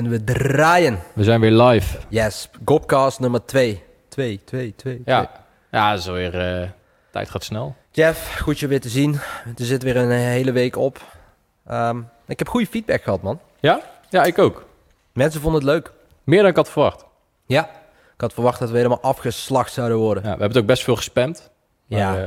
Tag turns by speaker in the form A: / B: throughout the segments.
A: En we draaien.
B: We zijn weer live.
A: Yes, Gopcast nummer 2. 2, 2, 2.
B: Ja, ja dat is alweer... eh tijd gaat snel.
A: Jeff, goed je weer te zien. Er zit weer een hele week op. Ehm, ik heb goede feedback gehad, man.
B: Ja? Ja, ik ook.
A: Mensen vonden het leuk.
B: Meer dan ik had verwacht.
A: Ja. Ik had verwacht dat we helemaal afgeslacht zouden worden.
B: Ja, we hebben het ook best veel gespamd.
A: Ja.
B: Maar,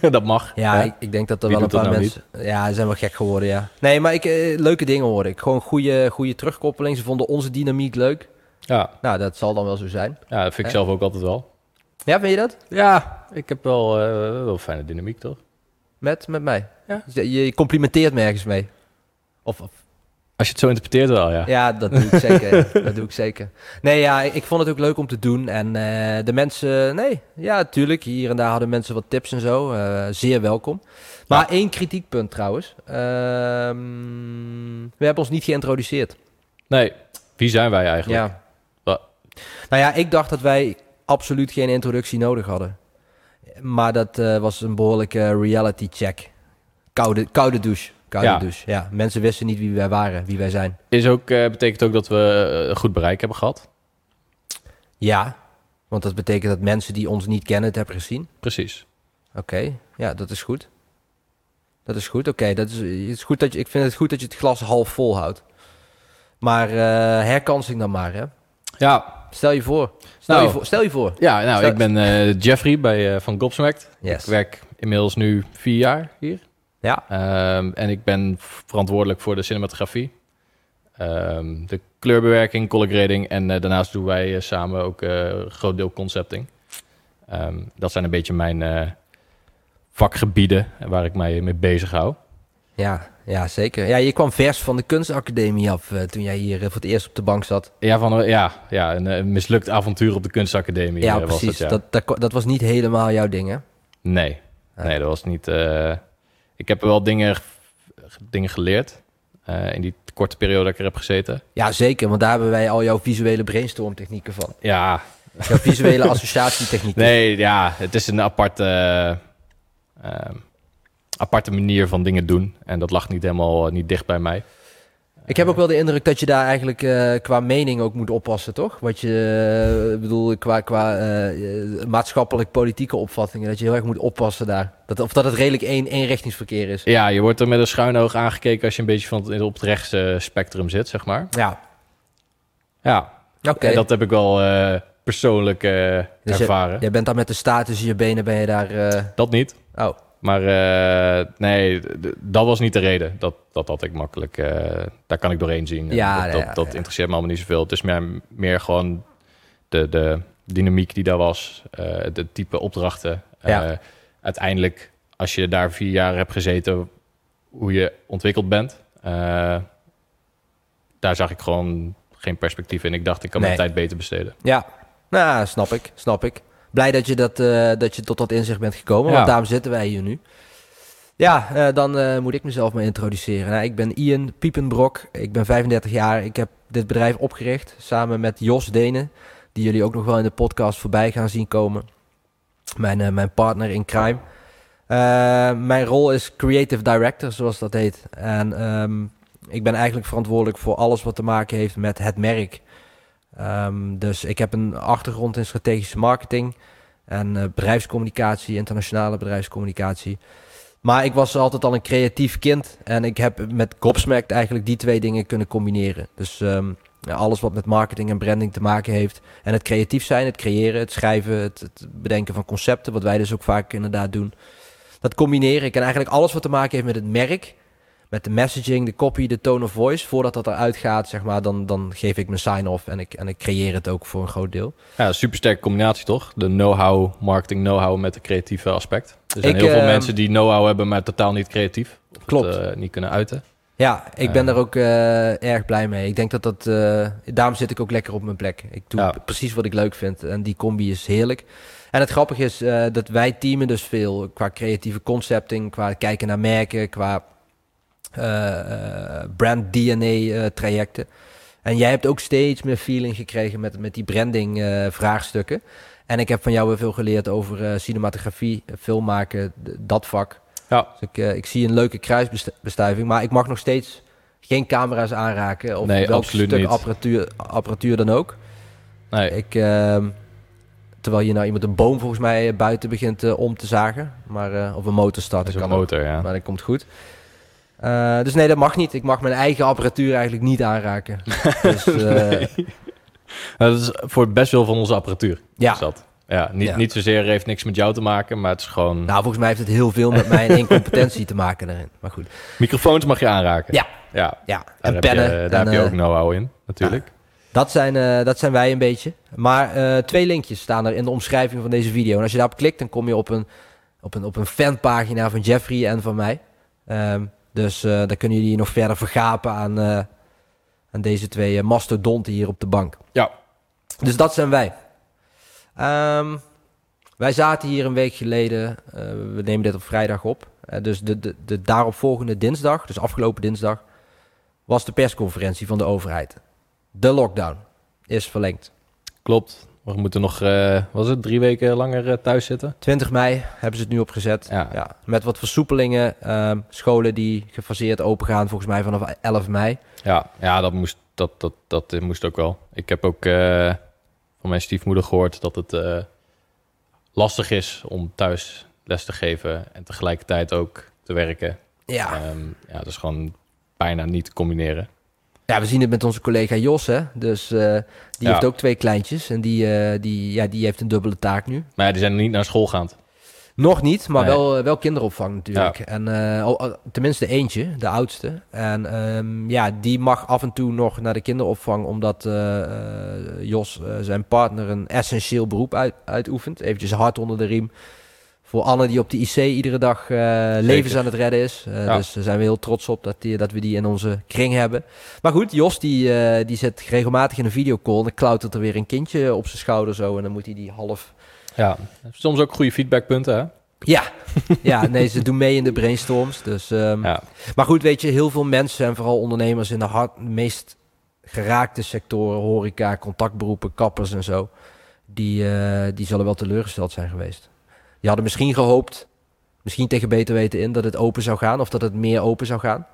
B: eh, dat mag.
A: Ja, ik, ik denk dat er
B: Wie
A: wel een paar
B: nou
A: mensen... Ja, ze zijn wel gek geworden, ja. Nee, maar ik, eh, leuke dingen hoorde ik. Gewoon goede, goede terugkoppeling. Ze vonden onze dynamiek leuk.
B: Ja,
A: Nou, dat zal dan wel zo zijn.
B: ja, dat vind ik zelf ook altijd wel.
A: Ja, vind je dat?
B: Ja, ik heb wel, eh, wel fijne dynamiek, toch?
A: Met, met mij?
B: Ja.
A: Je, je complimenteert me ergens mee. Of, of
B: Als je het zo interpreteert wel, ja.
A: Ja, dat doe ik zeker. dat doe ik zeker. Nee, ja, ik, ik vond het ook leuk om te doen. En eh, de mensen, nee, ja, natuurlijk. Hier en daar hadden mensen wat tips en zo. eh, zeer welkom. Maar
B: Ja.
A: één kritiekpunt trouwens. Ehm, we hebben ons niet geïntroduceerd.
B: Nee, wie zijn wij eigenlijk?
A: Ja. Nou ja, ik dacht dat wij absoluut geen introductie nodig hadden. Maar dat eh, was een behoorlijke reality check. Koude, koude douche. Koude
B: Ja.
A: douche. Ja, mensen wisten niet wie wij waren, wie wij zijn.
B: Is ook, eh, betekent ook dat we eh, een goed bereik hebben gehad.
A: Ja, want dat betekent dat mensen die ons niet kennen het hebben gezien.
B: Precies.
A: Oké, ja, dat is goed. Dat is goed, oké. dat is, het is goed dat je, ik vind het goed dat je het glas half vol houdt. Maar eh herkansing dan maar, hè.
B: Ja,
A: Stel je voor. Stel,
B: Nou.
A: je, voor, stel je voor.
B: ja nou,
A: Stel-
B: ik ben eh, Jeffrey bij, eh, van Gobsmacked.
A: Yes.
B: Ik werk inmiddels nu vier jaar hier.
A: Ja,
B: Ehm, en ik ben verantwoordelijk voor de cinematografie, Ehm, de kleurbewerking, color grading en eh, daarnaast doen wij eh, samen ook eh, een groot deel concepting. Ehm, dat zijn een beetje mijn vakgebieden waar ik mij mee bezig hou.
A: ja, ja, zeker. Ja, je kwam vers van de kunstacademie af toen jij hier voor het eerst op de bank zat.
B: Ja, van, ja, ja een, mislukt avontuur op de kunstacademie
A: Ja,
B: eh, was
A: precies.
B: dat, ja.
A: dat, dat, dat was niet helemaal jouw ding, hè?
B: Nee,
A: Ja.
B: nee, dat was niet... eh, ik heb wel dingen, dingen geleerd eh, in die korte periode dat ik er heb gezeten.
A: Ja, zeker, want daar hebben wij al jouw visuele brainstorm technieken van.
B: Ja,
A: Jouw visuele associatietechnieken.
B: Nee, ja, het is een aparte, eh, ehm, aparte manier van dingen doen. En dat lag niet helemaal eh, niet dicht bij mij.
A: Ik heb ook wel de indruk dat je daar eigenlijk eh, qua mening ook moet oppassen, toch? Wat je, eh, bedoel, qua, qua eh, maatschappelijk-politieke opvattingen, dat je heel erg moet oppassen daar. Dat, of dat het redelijk één, eenrichtingsverkeer is.
B: Ja, je wordt er met een schuine oog aangekeken als je een beetje van het, op het rechtse spectrum zit, zeg maar.
A: Ja,
B: Ja,
A: oké.
B: en dat heb ik wel persoonlijk
A: Dus je-
B: ervaren.
A: Jij bent daar met de staart tussen je benen, ben je daar...
B: Dat niet.
A: Oh,
B: Maar eh, nee, dat was niet de reden. Dat, dat had ik makkelijk. eh, daar kan ik doorheen zien. En
A: Ja,
B: dat,
A: ja,
B: dat, dat
A: ja.
B: interesseert me allemaal niet zoveel. Het is meer, meer gewoon de, de dynamiek die daar was. eh, de type opdrachten.
A: Ja.
B: Uiteindelijk, als je daar vier jaar hebt gezeten, hoe je ontwikkeld bent. daar zag ik gewoon geen perspectief in. Ik dacht, ik kan
A: Nee.
B: mijn tijd beter besteden.
A: ja. Nou, snap ik, snap ik. Blij dat je, dat, eh, dat je tot dat inzicht bent gekomen,
B: Ja.
A: want daarom zitten wij hier nu. Ja, eh, dan eh, moet ik mezelf maar introduceren. Nou, ik ben Ian Piepenbrok, ik ben 35 jaar. Ik heb dit bedrijf opgericht samen met Jos Denen, die jullie ook nog wel in de podcast voorbij gaan zien komen. Mijn, mijn partner in crime. Mijn rol is creative director, zoals dat heet. En ehm, ik ben eigenlijk verantwoordelijk voor alles wat te maken heeft met het merk. Ehm, dus ik heb een achtergrond in strategische marketing en eh, bedrijfscommunicatie, internationale bedrijfscommunicatie. Maar ik was altijd al een creatief kind en ik heb met Gobsmacked eigenlijk die twee dingen kunnen combineren. Dus ehm, alles wat met marketing en branding te maken heeft. En het creatief zijn, het creëren, het schrijven, het, het bedenken van concepten, wat wij dus ook vaak inderdaad doen. Dat combineren ik en eigenlijk alles wat te maken heeft met het merk, met de messaging, de copy, de tone of voice. Voordat dat eruit gaat, zeg maar, dan, dan geef ik mijn sign-off en ik, en ik creëer het ook voor een groot deel.
B: Ja, supersterke combinatie toch? De know-how, marketing know-how met het creatieve aspect. Er zijn
A: Ik,
B: heel veel
A: eh,
B: mensen die know-how hebben, maar totaal niet creatief. Of
A: Klopt.
B: Het, eh, niet kunnen uiten.
A: Ja, ik ben
B: Eh.
A: daar ook eh, erg blij mee. Ik denk dat dat... daarom zit ik ook lekker op mijn plek. Ik doe
B: Ja.
A: precies wat ik leuk vind. En die combi is heerlijk. En het grappige is dat wij teamen dus veel qua creatieve concepting, qua kijken naar merken, qua brand DNA eh, trajecten. En jij hebt ook steeds meer feeling gekregen met, met die branding eh, vraagstukken. En ik heb van jou weer veel geleerd over eh, cinematografie, eh, filmmaken, dat vak.
B: Ja.
A: Dus ik, eh, ik zie een leuke kruisbestuiving, maar ik mag nog steeds geen camera's aanraken of
B: Nee,
A: welk stuk
B: niet.
A: apparatuur, apparatuur dan ook.
B: Nee,
A: Ik, ehm, terwijl je nou iemand een boom volgens mij buiten begint eh, om te zagen. Maar, eh, of een motor
B: is een
A: ook.
B: motor, ja.
A: Maar dat komt goed. Eh, dus nee, dat mag niet. Ik mag mijn eigen apparatuur eigenlijk niet aanraken. dus, eh,
B: Nee. Nou, dat is voor best wel van onze apparatuur.
A: Ja,
B: dat. Ja, niet,
A: Ja.
B: niet zozeer heeft niks met jou te maken, maar het is gewoon...
A: nou volgens mij heeft het heel veel met mijn incompetentie te maken daarin. Maar goed,
B: Microfoons mag je aanraken.
A: Ja.
B: Ja,
A: ja.
B: daar,
A: En pennen.
B: je, daar
A: en,
B: heb je
A: eh,
B: ook know-how in, natuurlijk.
A: Dat zijn, eh, dat zijn wij een beetje. Maar eh, twee linkjes staan er in de omschrijving van deze video. En als je daarop klikt, dan kom je op een, op een, op een fanpagina van Jeffrey en van mij. Ehm, dus eh daar kunnen jullie nog verder vergapen aan, eh, aan deze twee eh, mastodonten hier op de bank.
B: Ja.
A: Dus dat zijn wij. Ehm, wij zaten hier een week geleden. we nemen dit op vrijdag op. Dus de, de, de daaropvolgende dinsdag, dus afgelopen dinsdag, was de persconferentie van de overheid. De lockdown is verlengd.
B: Klopt. We moeten nog, eh, was het, drie weken langer eh, thuis zitten?
A: 20 mei hebben ze het nu opgezet.
B: Ja.
A: met wat versoepelingen. ehm, scholen die gefaseerd open gaan, volgens mij vanaf 11 mei.
B: Ja, ja dat, moest, dat, dat, dat eh, moest ook wel. Ik heb ook van mijn stiefmoeder gehoord dat het lastig is om thuis les te geven en tegelijkertijd ook te werken.
A: Ja.
B: Ehm, ja, dat is gewoon bijna niet te combineren.
A: Ja, we zien het met onze collega Jos. Hè? Dus eh, die
B: Ja.
A: heeft ook twee kleintjes. En die, eh, die, ja, die heeft een dubbele taak nu.
B: Maar ja, die zijn niet naar school gaand.
A: Nog niet, maar
B: Nee.
A: wel, eh, wel kinderopvang natuurlijk. En tenminste eentje, de oudste. En ehm, ja, die mag af en toe nog naar de kinderopvang, omdat Jos, zijn partner, een essentieel beroep uit, uitoefent. Eventjes hard onder de riem. Voor Anne die op de IC iedere dag eh, levens aan het redden is. Eh,
B: Ja.
A: Dus daar zijn we heel trots op dat, die, dat we die in onze kring hebben. Maar goed, Jos die, eh, die zit regelmatig in een videocall. En dan klautert er weer een kindje op zijn schouder zo. En dan moet hij die half
B: Ja, soms ook goede feedbackpunten, hè?
A: ja, ja nee, ze doen mee in de brainstorms. Dus, ehm,
B: Ja.
A: Maar goed, weet je, heel veel mensen en vooral ondernemers in de hard, meest geraakte sectoren, horeca, contactberoepen, kappers en zo, die, die zullen wel teleurgesteld zijn geweest. Die hadden misschien gehoopt, misschien tegen beter weten in, dat het open zou gaan of dat het meer open zou gaan.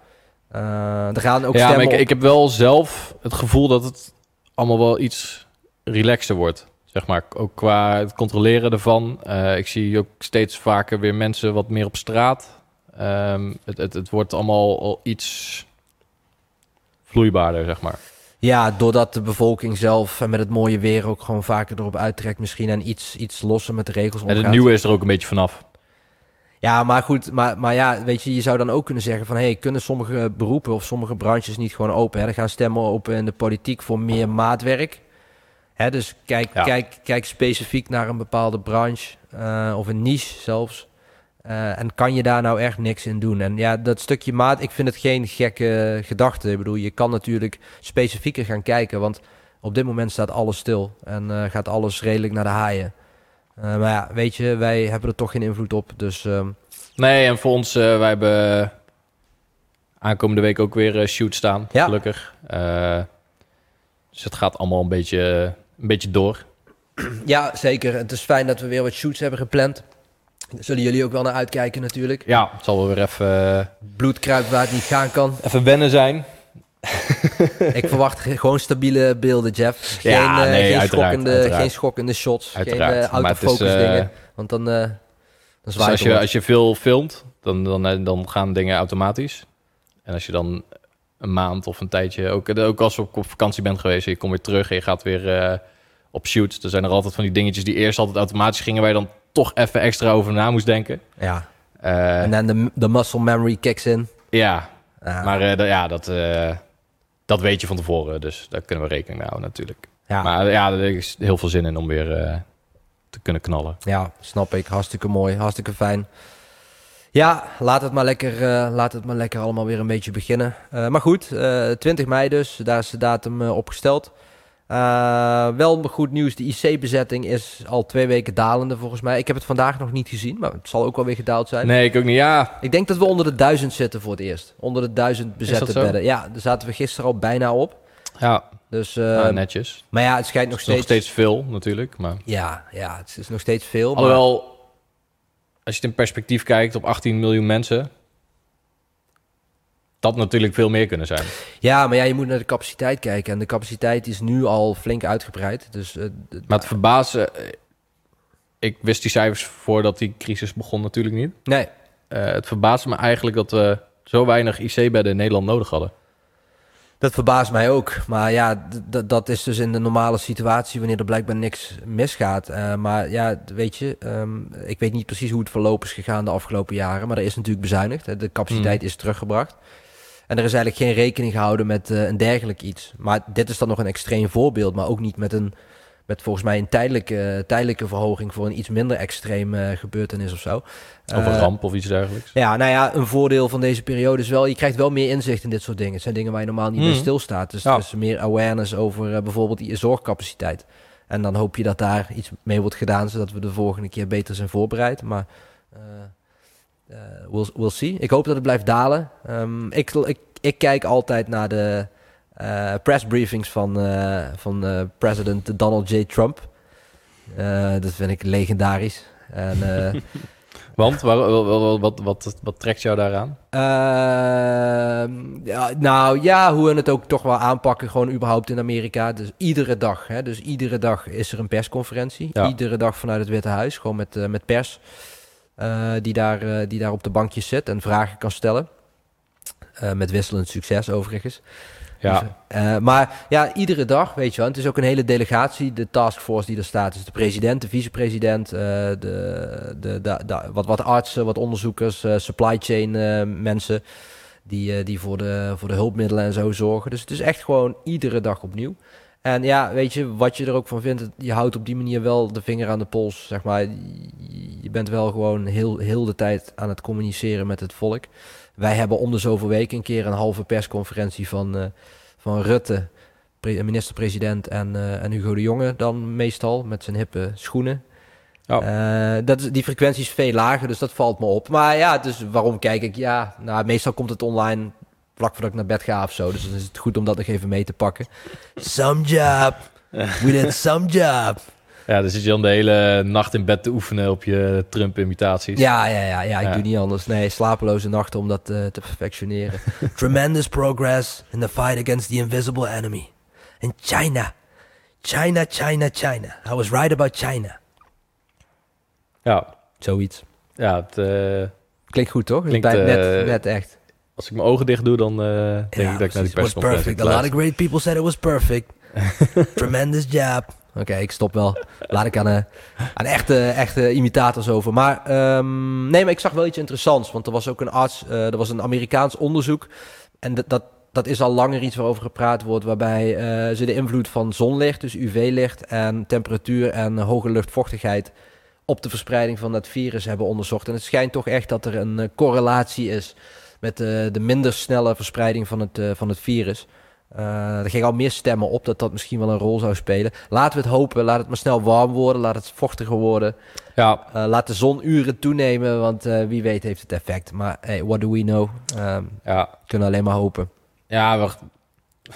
A: Eh, er gaan ook
B: ja, maar ik, ik heb wel zelf het gevoel dat het allemaal wel iets relaxter wordt. Zeg maar, ook qua het controleren ervan. Eh, ik zie ook steeds vaker weer mensen wat meer op straat. Ehm, het, het, het wordt allemaal al iets vloeibaarder, zeg maar.
A: Ja, doordat de bevolking zelf en met het mooie weer ook gewoon vaker erop uittrekt misschien en iets, iets losser met de regels
B: En
A: omgaat.
B: het nieuwe is er ook een beetje vanaf.
A: Ja, maar goed, maar, maar ja, weet je, je zou dan ook kunnen zeggen van... hey, kunnen sommige beroepen of sommige branches niet gewoon open? Hè? Er gaan stemmen open in de politiek voor meer maatwerk. Hè, dus kijk,
B: Ja.
A: kijk, kijk specifiek naar een bepaalde branche eh, of een niche zelfs. Eh, en kan je daar nou echt niks in doen? En ja, dat stukje maat, ik vind het geen gekke gedachte. Ik bedoel, je kan natuurlijk specifieker gaan kijken, want op dit moment staat alles stil. En eh, gaat alles redelijk naar de haaien. Eh, maar ja, weet je, wij hebben er toch geen invloed op, dus... ehm,
B: Nee, en voor ons, wij hebben aankomende week ook weer shoot staan,
A: Ja.
B: gelukkig. Dus het gaat allemaal een beetje, een beetje door.
A: Ja, zeker. Het is fijn dat we weer wat shoots hebben gepland. Zullen jullie ook wel naar uitkijken natuurlijk.
B: Ja, het zal wel weer even, eh,
A: Bloedkruip waar het niet gaan kan.
B: even wennen zijn.
A: Ik verwacht ge- gewoon stabiele beelden, Jeff. Geen,
B: Ja,
A: eh,
B: nee,
A: geen,
B: uiteraard,
A: schokkende,
B: uiteraard.
A: geen schokkende shots.
B: Uiteraard.
A: Geen uh,
B: is,
A: autofocus
B: eh,
A: dingen. Want dan, dan
B: Dus als je, als je veel filmt, dan, dan, dan gaan dingen automatisch. En als je dan een maand of een tijdje, ook, ook als je op, op vakantie bent geweest, en je komt weer terug en je gaat weer op shoots, dan zijn er altijd van die dingetjes die eerst altijd automatisch gingen, waar je dan toch even extra over na moest denken.
A: Ja.
B: Eh,
A: En dan de, de muscle memory kicks in.
B: ja,
A: Ja.
B: maar eh, ja, dat, eh, dat weet je van tevoren, dus daar kunnen we rekening mee houden natuurlijk.
A: ja.
B: Maar ja, er is heel veel zin in om weer te kunnen knallen.
A: ja, snap ik. Hartstikke mooi. Hartstikke fijn. Ja, laat het maar lekker, laat het maar lekker allemaal weer een beetje beginnen. Maar goed, eh 20 mei dus. Daar is de datum opgesteld. Eh, wel goed nieuws, de IC-bezetting is al twee weken dalende volgens mij. Ik heb het vandaag nog niet gezien, maar het zal ook wel weer gedaald zijn.
B: Nee, ik ook niet. Ja,
A: Ik denk dat we onder de duizend zitten voor het eerst. Onder de duizend bezette bedden. Ja, daar zaten we gisteren al bijna op.
B: ja
A: Dus, eh,
B: nou, netjes.
A: maar ja, het schijnt nog
B: Het is nog
A: steeds...
B: steeds veel natuurlijk, maar...
A: Ja, ja, het is nog steeds veel. Maar...
B: Alhoewel, als je het in perspectief kijkt op 18 miljoen mensen, dat natuurlijk veel meer kunnen zijn.
A: Ja, maar ja, je moet naar de capaciteit kijken. En de capaciteit is nu al flink uitgebreid. Dus, uh,
B: maar het verbazen... Ik wist die cijfers voordat die crisis begon natuurlijk niet.
A: Nee.
B: Uh, het verbaasde me eigenlijk dat we zo weinig IC-bedden in Nederland nodig hadden.
A: Dat verbaast mij ook. Maar ja, dat is dus in de normale situatie wanneer er blijkbaar niks misgaat. Uh, maar ja, weet je, um, ik weet niet precies hoe het verloop is gegaan de afgelopen jaren. Maar er is natuurlijk bezuinigd. De capaciteit mm. is teruggebracht. En er is eigenlijk geen rekening gehouden met uh, een dergelijk iets. Maar dit is dan nog een extreem voorbeeld. Maar ook niet met een met volgens mij een tijdelijke, tijdelijke verhoging voor een iets minder extreem uh, gebeurtenis of zo.
B: Of een uh, ramp of iets dergelijks.
A: Ja, nou ja, een voordeel van deze periode is wel, je krijgt wel meer inzicht in dit soort dingen. Het zijn dingen waar je normaal niet mm. bij stilstaat. Dus ja. er is meer awareness over uh, bijvoorbeeld die zorgcapaciteit. En dan hoop je dat daar iets mee wordt gedaan, zodat we de volgende keer beter zijn voorbereid. Maar we'll, we'll see. Ik hoop dat het blijft dalen. Um, ik, ik, ik kijk altijd naar de uh, pressbriefings van, uh, van uh, president Donald J. Trump. dat vind ik legendarisch. En,
B: Want waar, wat, wat, wat, wat, trekt jou daaraan?
A: Ehm, ja, nou ja, hoe we het ook toch wel aanpakken, gewoon überhaupt in Amerika. Dus iedere dag, hè, dus iedere dag is er een persconferentie. Ja. Iedere dag vanuit het Witte Huis, gewoon met, met pers. Die, daar, die daar op de bankjes zit en vragen kan stellen. met wisselend succes overigens.
B: Ja.
A: Dus, maar ja, iedere dag, weet je wel. Het is ook een hele delegatie, de taskforce die er staat. Dus de president, de vicepresident, de, de, de, de, wat, wat artsen, wat onderzoekers, supply chain mensen. Die, die voor, de, voor de hulpmiddelen en zo zorgen. Dus het is echt gewoon iedere dag opnieuw. En ja, weet je, wat je er ook van vindt, je houdt op die manier wel de vinger aan de pols, zeg maar. Je bent wel gewoon heel, heel de tijd aan het communiceren met het volk. Wij hebben om de zoveel weken een keer een halve persconferentie van, uh, van Rutte, minister-president en, uh, en Hugo de Jonge dan meestal met zijn hippe schoenen. Oh. Uh, dat is, die frequentie is veel lager, dus dat valt me op. Maar ja, dus waarom kijk ik? Ja, nou, meestal komt het online vlak voordat ik naar bed ga of zo. Dus dan is het goed om dat nog even mee te pakken. Some job. We did some job.
B: Ja, dus zit je dan de hele nacht in bed te oefenen op je Trump-imitaties.
A: Ja, ja, ja, ja, ik doe niet anders. Nee, slapeloze nachten om dat uh, te perfectioneren. Tremendous progress in the fight against the invisible enemy. In China. China, China, China. I was right about China.
B: Ja.
A: Zoiets.
B: Ja, het... Uh,
A: klinkt goed, toch?
B: Klinkt,
A: uh, net, net echt.
B: Als ik mijn ogen dicht doe, dan denk yeah, ik dat ik naar die persconferentie
A: perfect. A lot of great people said it was perfect. Tremendous job. Oké, ik stop wel. Laat ik aan, uh, aan echte, echte imitators over. Maar um, nee, maar ik zag wel iets interessants. Want er was ook een arts, uh, er was een Amerikaans onderzoek. En dat, dat is al langer iets waarover gepraat wordt. Waarbij uh, ze de invloed van zonlicht, dus UV-licht en temperatuur en hoge luchtvochtigheid op de verspreiding van dat virus hebben onderzocht. En het schijnt toch echt dat er een correlatie is met de, de minder snelle verspreiding van het, van het virus. Uh, er gingen al meer stemmen op dat dat misschien wel een rol zou spelen. Laten we het hopen. Laat het maar snel warm worden. Laat het vochtiger worden.
B: Ja.
A: Uh, laat de zonuren toenemen, want uh, wie weet heeft het effect. Maar hey, what do we know? Um,
B: ja.
A: Kunnen alleen maar hopen.
B: Ja, we,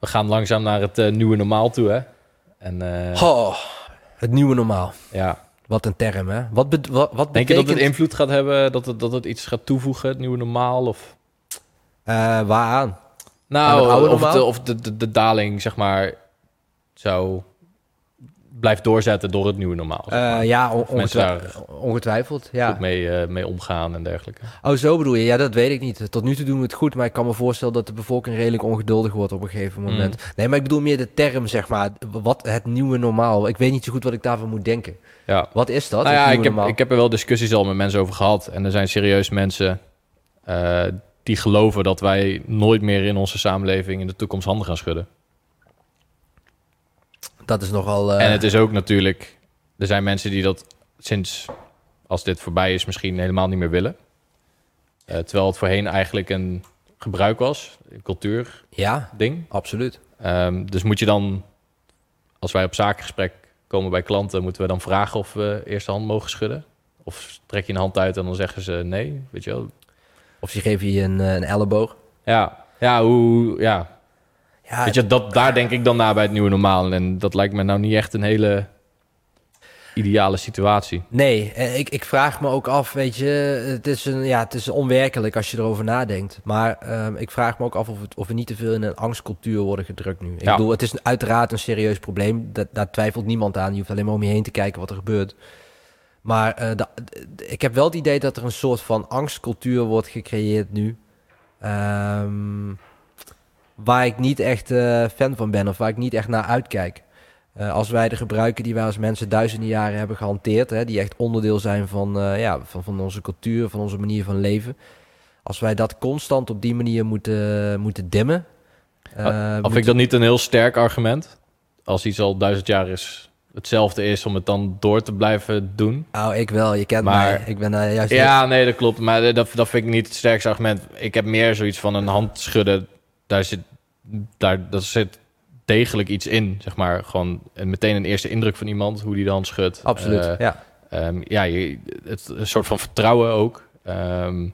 B: we gaan langzaam naar het nieuwe normaal toe, hè? En,
A: oh, het nieuwe normaal.
B: Ja.
A: Wat een term, hè? Wat, be wat, wat
B: Denk je dat het invloed gaat hebben, dat het, dat het iets gaat toevoegen, het nieuwe normaal? Of?
A: waaraan?
B: Nou, of, de, of de, de, de, daling, zeg maar, zou blijft doorzetten door het nieuwe normaal.
A: Uh, ja, ongetwijfeld. ongetwijfeld ja.
B: mee, uh, mee omgaan en dergelijke.
A: Oh, zo bedoel je? Ja, dat weet ik niet. Tot nu toe doen we het goed, maar ik kan me voorstellen dat de bevolking redelijk ongeduldig wordt op een gegeven mm. moment. Nee, maar ik bedoel meer de term, zeg maar, wat het nieuwe normaal. Ik weet niet zo goed wat ik daarvan moet denken.
B: Ja.
A: Wat is dat?
B: Nou ja, ik heb, ik heb er wel discussies al met mensen over gehad. En er zijn serieus mensen uh, die geloven dat wij nooit meer in onze samenleving in de toekomst handen gaan schudden.
A: Dat is nogal. Uh...
B: En het is ook natuurlijk. Er zijn mensen die dat sinds als dit voorbij is, misschien helemaal niet meer willen. Uh, terwijl het voorheen eigenlijk een gebruik was, een cultuur
A: ja,
B: ding.
A: Absoluut.
B: Um, dus moet je dan, als wij op zakengesprek komen bij klanten, moeten we dan vragen of we eerst de hand mogen schudden? Of trek je een hand uit en dan zeggen ze nee, weet je wel?
A: Of ze geven je een, eh, een elleboog.
B: Ja, ja, hoe, ja. Ja Weet je, dat, daar denk ik dan naar bij het nieuwe normaal. En dat lijkt me nou niet echt een hele ideale situatie.
A: Nee, eh, ik, ik vraag me ook af, weet je, het is, een, ja, het is onwerkelijk als je erover nadenkt. Maar ehm, ik vraag me ook af of, het, of we niet te veel in een angstcultuur worden gedrukt nu. Ik
B: Ja.
A: bedoel, het is uiteraard een serieus probleem. Dat, daar twijfelt niemand aan. Je hoeft alleen maar om je heen te kijken wat er gebeurt. Maar eh, ik heb wel het idee dat er een soort van angstcultuur wordt gecreëerd nu. Ehm, waar ik niet echt eh, fan van ben of waar ik niet echt naar uitkijk. Eh, als wij de gebruiken die wij als mensen duizenden jaren hebben gehanteerd, hè, die echt onderdeel zijn van, eh, ja, van, van onze cultuur, van onze manier van leven. Als wij dat constant op die manier moeten, moeten dimmen.
B: Of vind ik dat niet een heel sterk argument? Als iets al duizend jaar is hetzelfde is om het dan door te blijven doen.
A: Nou, ik wel. Je kent
B: Maar-
A: mij. Ik ben juist...
B: Ja, nee, dat klopt. Maar dat, dat vind ik niet het sterkste argument. Ik heb meer zoiets van een hand schudden. Daar zit, daar, dat zit degelijk iets in, zeg maar. Gewoon en meteen een eerste indruk van iemand, hoe die de hand schudt.
A: Absoluut,
B: Eh,
A: ja.
B: Ehm, ja, je, het, een soort van vertrouwen ook. Ehm, ja,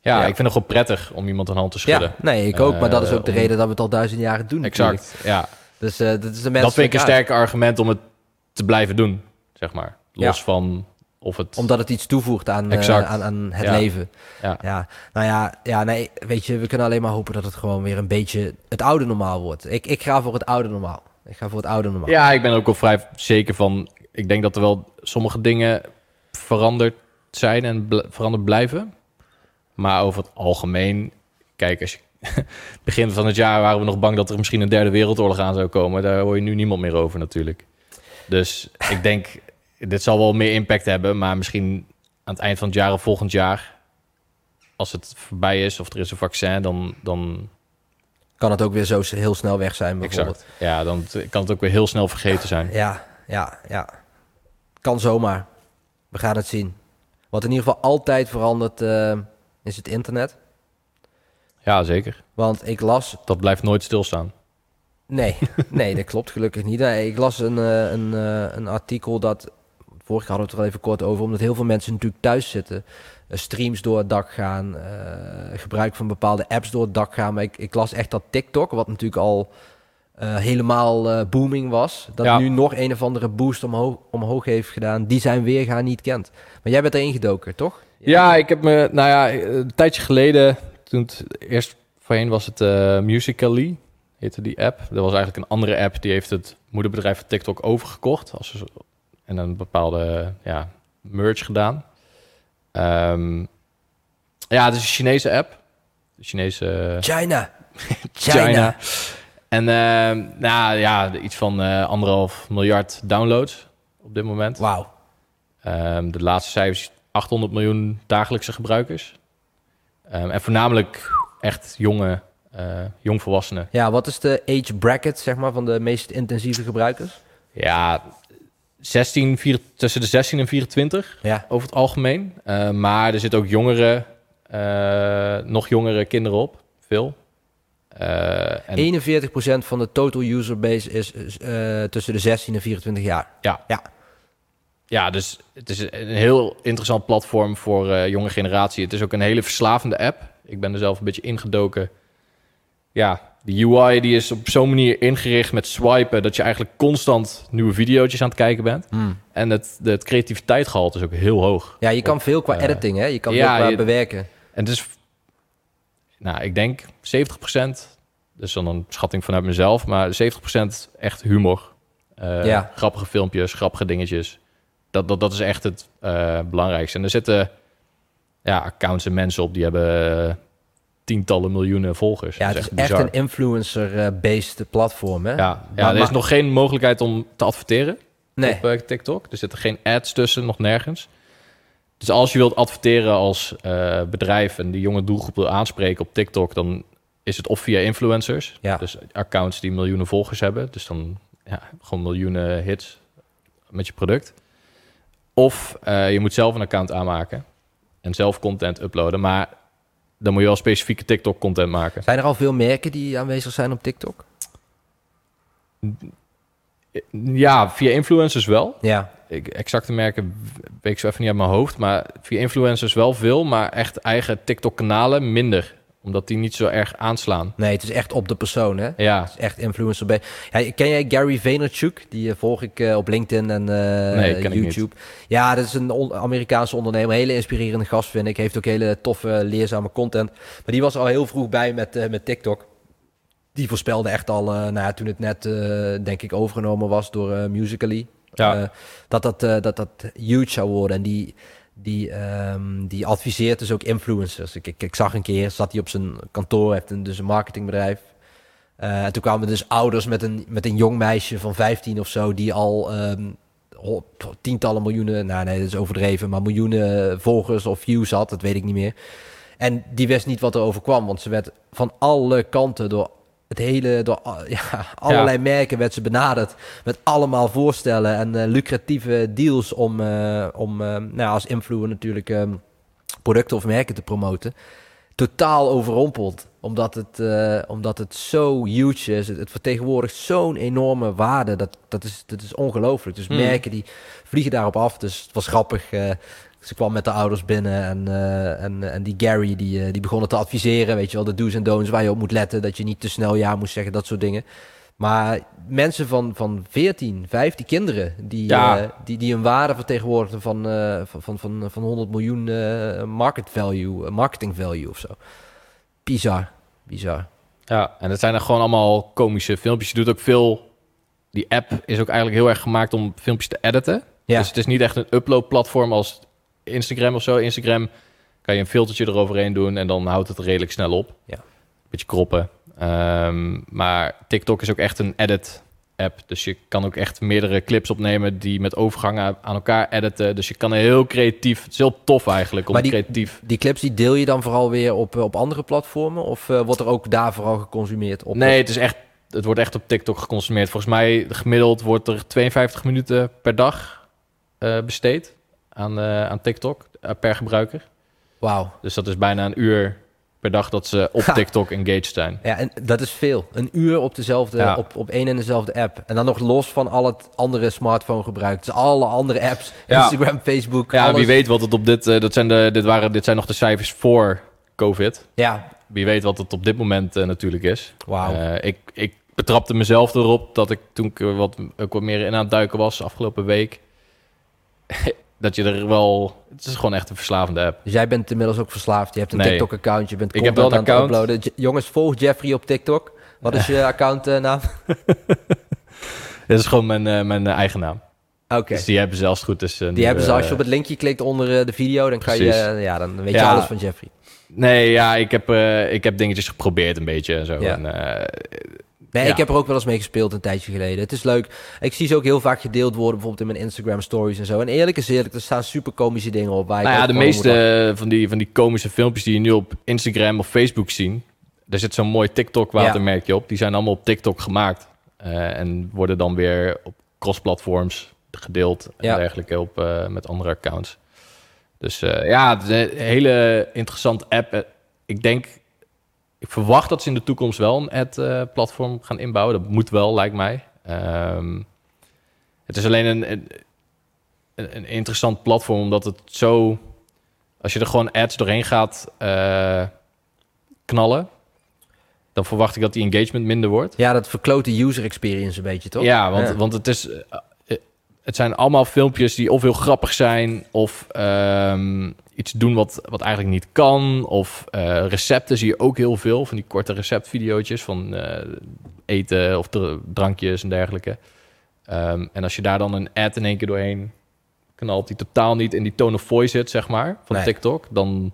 A: Ja.
B: ik vind het gewoon prettig om iemand een hand te schudden.
A: Ja, nee, ik ook. Maar dat is ook de
B: Eh, om-
A: reden dat we het al duizend jaren doen. natuurlijk.
B: Exact, ja.
A: Dus eh, dat is mensen.
B: Dat vind ik een sterk argument om het te blijven doen, zeg maar. Los
A: Ja.
B: van of het...
A: Omdat het iets toevoegt aan, eh, aan, aan het
B: Ja.
A: leven.
B: Ja.
A: ja. Nou ja, ja, nee, weet je, we kunnen alleen maar hopen dat het gewoon weer een beetje het oude normaal wordt. Ik, ik ga voor het oude normaal. Ik ga voor het oude normaal.
B: Ja, ik ben ook wel vrij zeker van. Ik denk dat er wel sommige dingen veranderd zijn en bl- veranderd blijven. Maar over het algemeen, kijk, als je begin van het jaar waren we nog bang dat er misschien een derde wereldoorlog aan zou komen. Daar hoor je nu niemand meer over natuurlijk. Dus ik denk, dit zal wel meer impact hebben, maar misschien aan het eind van het jaar of volgend jaar, als het voorbij is of er is een vaccin, dan, dan,
A: Kan het ook weer zo heel snel weg zijn, bijvoorbeeld.
B: exact, ja, dan kan het ook weer heel snel vergeten zijn.
A: Ja, ja, ja. Kan zomaar. We gaan het zien. Wat in ieder geval altijd verandert, eh, is het internet.
B: Ja, zeker.
A: Want ik las
B: Dat blijft nooit stilstaan.
A: Nee, nee, dat klopt gelukkig niet. Nee, ik las een, eh, een, eh, een artikel dat. Vorige keer hadden we het er al even kort over, omdat heel veel mensen natuurlijk thuis zitten. eh, streams door het dak gaan, eh, gebruik van bepaalde apps door het dak gaan. Maar ik, ik las echt dat TikTok, wat natuurlijk al eh, helemaal booming was, dat
B: Ja.
A: nu nog een of andere boost omhoog, omhoog heeft gedaan, die zijn weergaan niet kent. Maar jij bent erin gedoken, toch?
B: Ja, ik heb me, nou ja, een tijdje geleden, toen het eerst voorheen was het eh Musical.ly, heette die app. Dat was eigenlijk een andere app, die heeft het moederbedrijf van TikTok overgekocht. Als en een bepaalde ja, merge gedaan. Ehm, ja, het is een Chinese app. De Chinese...
A: China.
B: China. En ehm, nou ja, iets van eh, anderhalf miljard downloads op dit moment.
A: Wauw.
B: Ehm, de laatste cijfers 800 miljoen dagelijkse gebruikers. En voornamelijk echt jonge, eh, jongvolwassenen.
A: Ja, wat is de age bracket, zeg maar, van de meest intensieve gebruikers?
B: Ja, 16, vier- tussen de 16 en 24
A: Ja.
B: over het algemeen. Eh, maar er zitten ook jongere, eh, nog jongere kinderen op. Veel. Eh, en
A: 41% van de total user base is, tussen de 16 en 24 jaar.
B: Ja.
A: Ja.
B: Ja, dus het is een heel interessant platform voor jonge generatie. Het is ook een hele verslavende app. Ik ben er zelf een beetje ingedoken. Ja, de UI die is op zo'n manier ingericht met swipen... dat je eigenlijk constant nieuwe video's aan het kijken bent. En het, het creativiteitsgehalte is ook heel hoog.
A: Ja, je kan
B: Op,
A: veel qua
B: eh,
A: editing, hè? Je kan
B: ja,
A: veel qua
B: je-
A: bewerken.
B: En het is, nou, ik denk 70%, dus dan een schatting vanuit mezelf... maar 70% echt humor. Eh,
A: Ja.
B: Grappige filmpjes, grappige dingetjes. Dat, dat, dat is echt het eh, belangrijkste. En er zitten ja, accounts en mensen op die hebben tientallen miljoenen volgers.
A: Ja, het is echt een influencer-based platform, hè?
B: Ja, ja
A: Maar-
B: er is
A: maar-
B: nog geen mogelijkheid om te adverteren
A: Nee.
B: op eh, TikTok. Er zitten geen ads tussen, nog nergens. Dus als je wilt adverteren als eh, bedrijf en die jonge doelgroep wil aanspreken op TikTok, dan is het of via influencers.
A: Ja.
B: Dus accounts die miljoenen volgers hebben. Dus dan ja, gewoon miljoenen hits met je product. Of eh, je moet zelf een account aanmaken en zelf content uploaden. Maar dan moet je wel specifieke TikTok content maken.
A: Zijn er al veel merken die aanwezig zijn op TikTok?
B: Ja, via influencers wel.
A: Ja.
B: ik, exacte merken weet ik zo even niet uit mijn hoofd. Maar via influencers wel veel, maar echt eigen TikTok-kanalen minder. Omdat die niet zo erg aanslaan.
A: Nee, het is echt op de persoon, hè?
B: Ja,
A: Het is echt influencer. bij- Ja, ken jij Gary Vaynerchuk? Die eh, volg ik eh, op LinkedIn en eh,
B: Nee, ken ik
A: YouTube. Ja, dat is een on- Amerikaanse ondernemer. Hele inspirerende gast, vind ik. Heeft ook hele toffe, leerzame content. Maar die was al heel vroeg bij met, eh, met TikTok. Die voorspelde echt al, eh, nou ja, toen het net, denk ik, overgenomen was door eh, Musical.ly.
B: Ja.
A: dat, dat, dat dat huge zou worden. En die, die, ehm, die adviseert dus ook influencers. Ik, ik, zag een keer, zat hij op zijn kantoor, heeft een, dus een marketingbedrijf. Eh, en toen kwamen dus ouders met een, met een jong meisje van 15 of zo, die al ehm, tientallen miljoenen, nou nee, dat is overdreven, maar miljoenen volgers of views had, dat weet ik niet meer. En die wist niet wat er overkwam, want ze werd van alle kanten door het hele, door ja, allerlei merken werd ze benaderd met allemaal voorstellen en eh, lucratieve deals om, eh, om eh, nou, ja, als influencer natuurlijk ehm, producten of merken te promoten. Totaal overrompeld, omdat het, omdat het zo huge is. Het, het vertegenwoordigt zo'n enorme waarde. Dat, dat, is, dat is ongelooflijk. Dus
B: Hmm.
A: merken die vliegen daarop af. Dus het was grappig. Ze kwam met de ouders binnen en, eh, en, en die Gary die, eh, die begonnen te adviseren. Weet je wel, de do's en don'ts waar je op moet letten. Dat je niet te snel ja moet zeggen, dat soort dingen. Maar mensen van, van 14, 15 kinderen die,
B: Ja.
A: eh, die, die een waarde vertegenwoordigen van, van, van, van, van 100 miljoen market value, marketing value of zo. Bizar, bizar.
B: ja, en het zijn er gewoon allemaal komische filmpjes. Je doet ook veel... Die app is ook eigenlijk heel erg gemaakt om filmpjes te editen.
A: Ja,
B: Dus het is niet echt een upload-platform als Instagram of zo. Instagram kan je een filtertje eroverheen doen en dan houdt het redelijk snel op.
A: Ja.
B: Beetje kroppen. Ehm, maar TikTok is ook echt een edit-app. Dus je kan ook echt meerdere clips opnemen die met overgangen aan elkaar editen. Dus je kan heel creatief... Het is heel tof eigenlijk om
A: Maar die-
B: creatief...
A: die clips die deel je dan vooral weer op, eh, op andere platformen? Of eh, wordt er ook daar vooral geconsumeerd op?
B: Nee, het is echt... Het wordt echt op TikTok geconsumeerd. Volgens mij gemiddeld wordt er 52 minuten per dag eh, besteed aan, eh, aan TikTok eh, per gebruiker.
A: Wauw.
B: Dus dat is bijna een uur per dag dat ze op
A: Ha.
B: TikTok engaged zijn.
A: Ja, en dat is veel. Een uur op dezelfde,
B: Ja.
A: op, op één en dezelfde app. En dan nog los van al het andere smartphone gebruik. Dus alle andere apps,
B: Ja.
A: Instagram, Facebook,
B: Ja,
A: alles.
B: wie weet wat het op dit... eh, dat zijn de, dit, waren, dit zijn nog de cijfers voor COVID.
A: Ja,
B: Wie weet wat het op dit moment natuurlijk is.
A: wauw.
B: Ik, ik betrapte mezelf erop dat ik toen ik wat, ook wat meer in aan het duiken was afgelopen week... dat je er wel... Het is gewoon echt een verslavende app.
A: Dus jij bent inmiddels ook verslaafd. Je hebt een
B: Nee.
A: TikTok-account. Je bent
B: Ik heb wel een
A: aan het
B: account.
A: uploaden. Jongens, volg Jeffrey op TikTok. Wat is je accountnaam?
B: Dit is gewoon mijn, eh, mijn eh, eigen naam.
A: Oké.
B: Dus die hebben ze als het goed eh,
A: Die
B: nu,
A: hebben ze als je
B: eh,
A: op het linkje klikt onder eh, de video, dan kan je,
B: Precies.
A: eh, ja, dan weet je
B: Ja.
A: alles van Jeffrey.
B: Nee, ja, ik heb, eh, ik heb dingetjes geprobeerd een beetje en zo.
A: Ja.
B: En, eh,
A: Nee,
B: Ja.
A: ik heb er ook wel eens mee gespeeld een tijdje geleden. Het is leuk. Ik zie ze ook heel vaak gedeeld worden, bijvoorbeeld in mijn Instagram stories en zo. En eerlijk is eerlijk, er staan super komische dingen op. Waar ik
B: nou ja, de meeste van die, van die komische filmpjes die je nu op Instagram of Facebook zien... daar zit zo'n mooi TikTok-watermerkje op. Die zijn allemaal op TikTok gemaakt. Eh, en worden dan weer op cross-platforms gedeeld en
A: Ja.
B: dergelijke op, eh, met andere accounts. Dus eh, ja, het is een hele interessante app. Ik denk, ik verwacht dat ze in de toekomst wel een ad-platform gaan inbouwen. Dat moet wel, lijkt mij. Ehm, het is alleen een, een, een, interessant platform, omdat het zo... Als je er gewoon ads doorheen gaat eh, knallen... dan verwacht ik dat die engagement minder wordt.
A: Ja, dat verkloot de user experience een beetje, toch?
B: Ja, want, want het is... het zijn allemaal filmpjes die of heel grappig zijn... of ehm, iets doen wat, wat eigenlijk niet kan. Of eh, recepten zie je ook heel veel. Van die korte receptvideootjes van eh, eten of dr- drankjes en dergelijke. Ehm, en als je daar dan een ad in één keer doorheen knalt... die totaal niet in die tone of voice zit, zeg maar, van
A: Nee.
B: TikTok... dan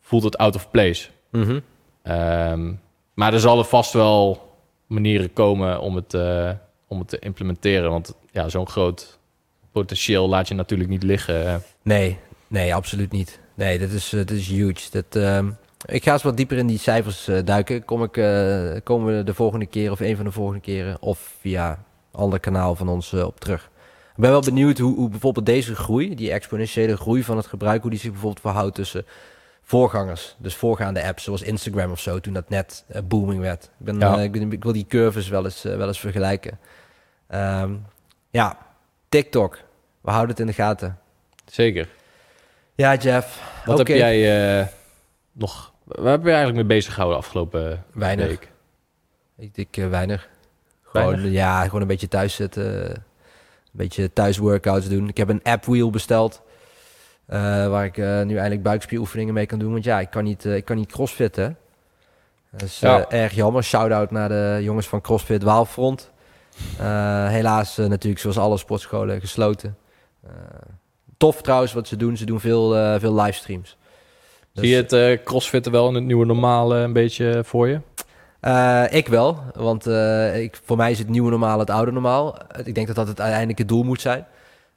B: voelt het out of place.
A: Mhm.
B: Ehm, maar er zullen vast wel manieren komen om het, eh, om het te implementeren. Want ja, zo'n groot potentieel laat je natuurlijk niet liggen.
A: Nee, nee, absoluut niet. Nee, dat is, dat is huge. Dat, ehm, ik ga eens wat dieper in die cijfers eh, duiken. Kom ik, eh, komen we de volgende keer of een van de volgende keren... of via een ander kanaal van ons eh, op terug. Ik ben wel benieuwd hoe, hoe bijvoorbeeld deze groei... die exponentiële groei van het gebruik... hoe die zich bijvoorbeeld verhoudt tussen voorgangers. Dus voorgaande apps zoals Instagram of zo... toen dat net booming werd. Ik, ben,
B: Ja.
A: ik, ben- ik wil die curves wel eens, wel eens vergelijken. Ehm, ja, TikTok. We houden het in de gaten.
B: Zeker.
A: Ja, Jeff.
B: Wat heb jij eh, nog Waar heb je eigenlijk mee bezig gehouden afgelopen
A: Weinig.
B: week?
A: Ik, ik eh, weinig. Gewoon,
B: Weinig?
A: ja, gewoon een beetje thuis zitten. Een beetje thuis workouts doen. Ik heb een app wheel besteld. eh, waar ik nu eindelijk buikspieroefeningen mee kan doen. Want ja, ik kan niet, ik kan niet crossfitten. Dat is
B: Ja.
A: erg jammer. Shout-out naar de jongens van CrossFit Waalfront. Eh, helaas eh, natuurlijk zoals alle sportscholen gesloten. Eh, tof trouwens wat ze doen. Ze doen veel, veel livestreams. Dus-
B: Zie je het crossfitten wel in het nieuwe normale een beetje voor je?
A: Ik wel, want ik, voor mij is het nieuwe normaal het oude normaal. Ik denk dat dat het uiteindelijk het doel moet zijn.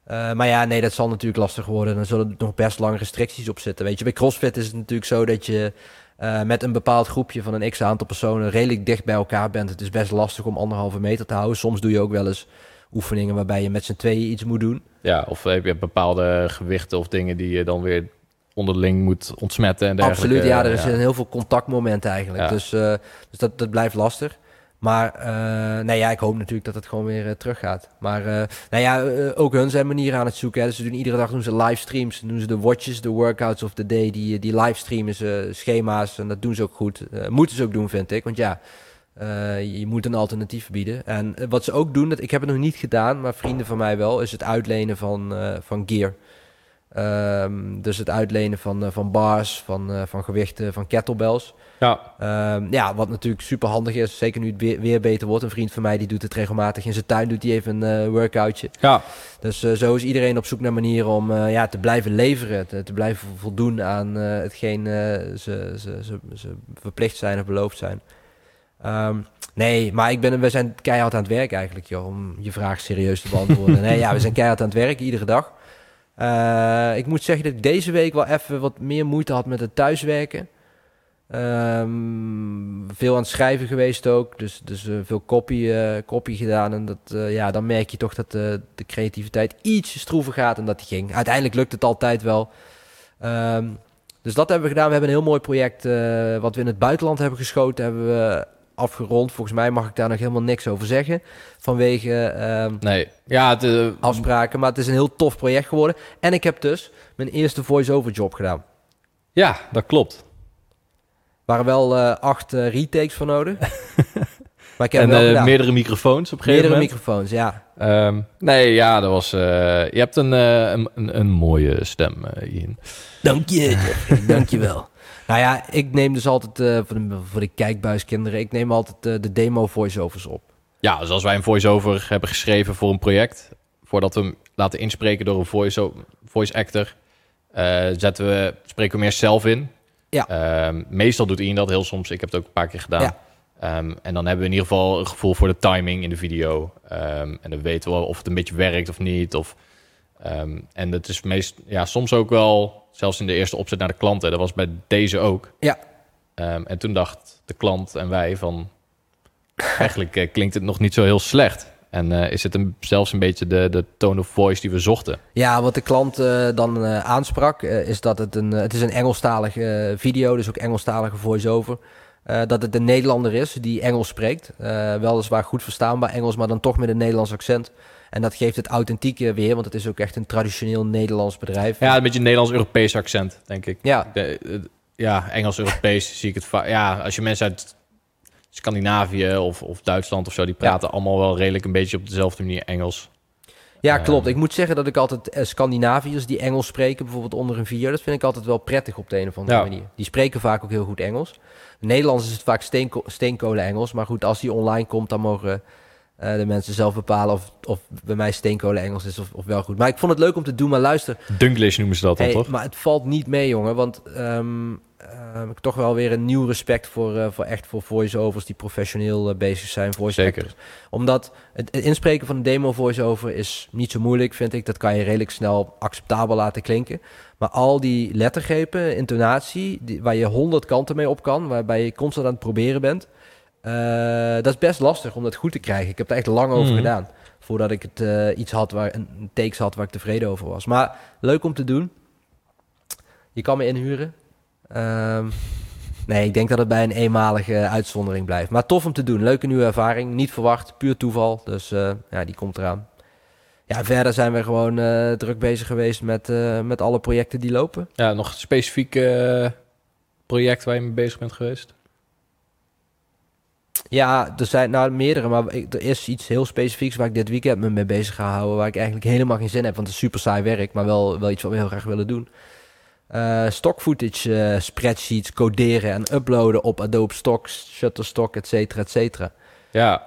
A: Maar ja, nee, dat zal natuurlijk lastig worden. Dan zullen er nog best lang restricties op zitten. Weet je, bij CrossFit is het natuurlijk zo dat je eh, met een bepaald groepje van een x aantal personen redelijk dicht bij elkaar bent. Het is best lastig om anderhalve meter te houden. Soms doe je ook wel eens oefeningen waarbij je met z'n tweeën iets moet doen.
B: Ja, of heb je bepaalde gewichten of dingen die je dan weer onderling moet ontsmetten en dergelijke?
A: Absoluut, ja, er is heel veel contactmomenten eigenlijk.
B: Ja.
A: Dus, eh, dus dat, dat blijft lastig. Maar eh, nee, ja, ik hoop natuurlijk dat het gewoon weer terug teruggaat. Maar eh, nou ja, eh, ook hun zijn manieren aan het zoeken. Hè. Dus ze doen iedere dag doen ze livestreams. Doen ze de watches, de workouts of the day. Die, die livestreamen ze schema's. En dat doen ze ook goed. Eh, moeten ze ook doen, vind ik. Want ja, eh, je moet een alternatief bieden. En eh, wat ze ook doen, dat, ik heb het nog niet gedaan, maar vrienden van mij wel, is het uitlenen van, eh, van gear. Ehm, dus het uitlenen van, eh, van bars, van, eh, van gewichten, van kettlebells.
B: Ja,
A: Ehm, ja, wat natuurlijk super handig is, zeker nu het weer, weer beter wordt. Een vriend van mij die doet het regelmatig in zijn tuin, doet hij even een eh, workoutje.
B: ja.
A: Dus zo is iedereen op zoek naar manieren om ja, te blijven leveren, te, te blijven voldoen aan hetgeen ze, ze, ze, ze verplicht zijn of beloofd zijn. Ehm, nee, maar ik ben, we zijn keihard aan het werk eigenlijk, joh, om je vraag serieus te beantwoorden. nee, ja, we zijn keihard aan het werk, iedere dag. Eh, ik moet zeggen dat ik deze week wel even wat meer moeite had met het thuiswerken. Ehm, veel aan het schrijven geweest ook, dus, dus eh, veel copy, eh, copy gedaan. En dat, ja, dan merk je toch dat de creativiteit iets stroever gaat dan dat die ging. Uiteindelijk lukt het altijd wel. Ehm, dus dat hebben we gedaan. We hebben een heel mooi project wat we in het buitenland hebben geschoten, hebben we afgerond. Volgens mij mag ik daar nog helemaal niks over zeggen, vanwege ehm,
B: Nee. Ja, het, eh,
A: afspraken. Maar het is een heel tof project geworden. En ik heb dus mijn eerste voice-over job gedaan.
B: ja, dat klopt.
A: Er waren wel eh, acht eh, retakes voor nodig. maar ik heb
B: En
A: wel
B: meerdere microfoons op een gegeven
A: Meerdere
B: moment.
A: microfoons, ja.
B: Ehm, nee, ja, dat was. eh, je hebt een, een, een, een mooie stem, Ian.
A: Dank je. Dank je wel. Nou ja, ik neem dus altijd, eh, voor, de, voor de kijkbuiskinderen, ik neem altijd eh, de demo voice-overs op.
B: Ja, dus als wij een voice-over hebben geschreven voor een project, voordat we hem laten inspreken door een voice, voice actor, eh, zetten we, spreken we meer zelf in.
A: Ja.
B: Ehm, meestal doet Ian dat heel soms. Ik heb het ook een paar keer gedaan.
A: Ja.
B: Ehm, en dan hebben we in ieder geval een gevoel voor de timing in de video. Ehm, en dan weten we of het een beetje werkt of niet. Of, en het is meest, ja, soms ook wel, zelfs in de eerste opzet naar de klanten. Dat was bij deze ook.
A: Ja.
B: Ehm, en toen dacht de klant en wij van... Eigenlijk eh, klinkt het nog niet zo heel slecht. En eh, is het een, zelfs een beetje de, de tone of voice die we zochten.
A: Ja, wat de klant eh, dan aansprak, is dat het een, het is een Engelstalige video, dus ook Engelstalige voice-over. Dat het een Nederlander is die Engels spreekt. Weliswaar goed verstaanbaar Engels, maar dan toch met een Nederlands accent. En dat geeft het authentieke weer, want het is ook echt een traditioneel Nederlands bedrijf.
B: Ja, een beetje een Nederlands-Europees accent, denk ik.
A: Ja,
B: De, ja, Engels-Europees zie ik het vaak. Ja, als je mensen uit Scandinavië of, of Duitsland of zo, die praten allemaal wel redelijk een beetje op dezelfde manier Engels.
A: ja
B: Eh,
A: klopt. Ik moet zeggen dat ik altijd eh, Scandinaviërs die Engels spreken, bijvoorbeeld onder een video, dat vind ik altijd wel prettig op de een of andere
B: Ja.
A: manier. Die spreken vaak ook heel goed Engels. Nederlands is het vaak steenko steenkolen Engels, maar goed, als die online komt, dan mogen eh, de mensen zelf bepalen of, of bij mij steenkolen Engels is of, of wel goed. Maar ik vond het leuk om te doen, maar luister,
B: Dunglish noemen ze dat dan,
A: Hey,
B: toch?
A: maar het valt niet mee, jongen. Want ehm, ik heb toch wel weer een nieuw respect voor, eh, voor echt voor voice-overs die professioneel eh, bezig zijn. Voice
B: Zeker.
A: actors. Omdat het, het inspreken van een demo voice-over is niet zo moeilijk, vind ik. Dat kan je redelijk snel acceptabel laten klinken. Maar al die lettergrepen, intonatie, die, waar je honderd kanten mee op kan, waarbij je constant aan het proberen bent. Eh, dat is best lastig om dat goed te krijgen. Ik heb er echt lang over
B: Mhm.
A: gedaan. Voordat ik het eh, iets had waar een een takes had waar ik tevreden over was. Maar leuk om te doen. Je kan me inhuren. Ehm, nee, ik denk dat het bij een eenmalige uitzondering blijft. Maar tof om te doen. Leuke nieuwe ervaring. Niet verwacht. Puur toeval. Dus eh, ja, die komt eraan. Ja, verder zijn we gewoon druk bezig geweest met, met alle projecten die lopen.
B: Ja, nog specifiek eh, project waar je mee bezig bent geweest?
A: Ja, er zijn nou meerdere, maar ik, er is iets heel specifieks waar ik dit weekend me mee bezig ga houden. Waar ik eigenlijk helemaal geen zin heb, want het is super saai werk, maar wel, wel iets wat we heel graag willen doen. Uh, stock footage, eh, spreadsheets, coderen en uploaden op Adobe Stock, Shutterstock, et cetera, et cetera.
B: Ja,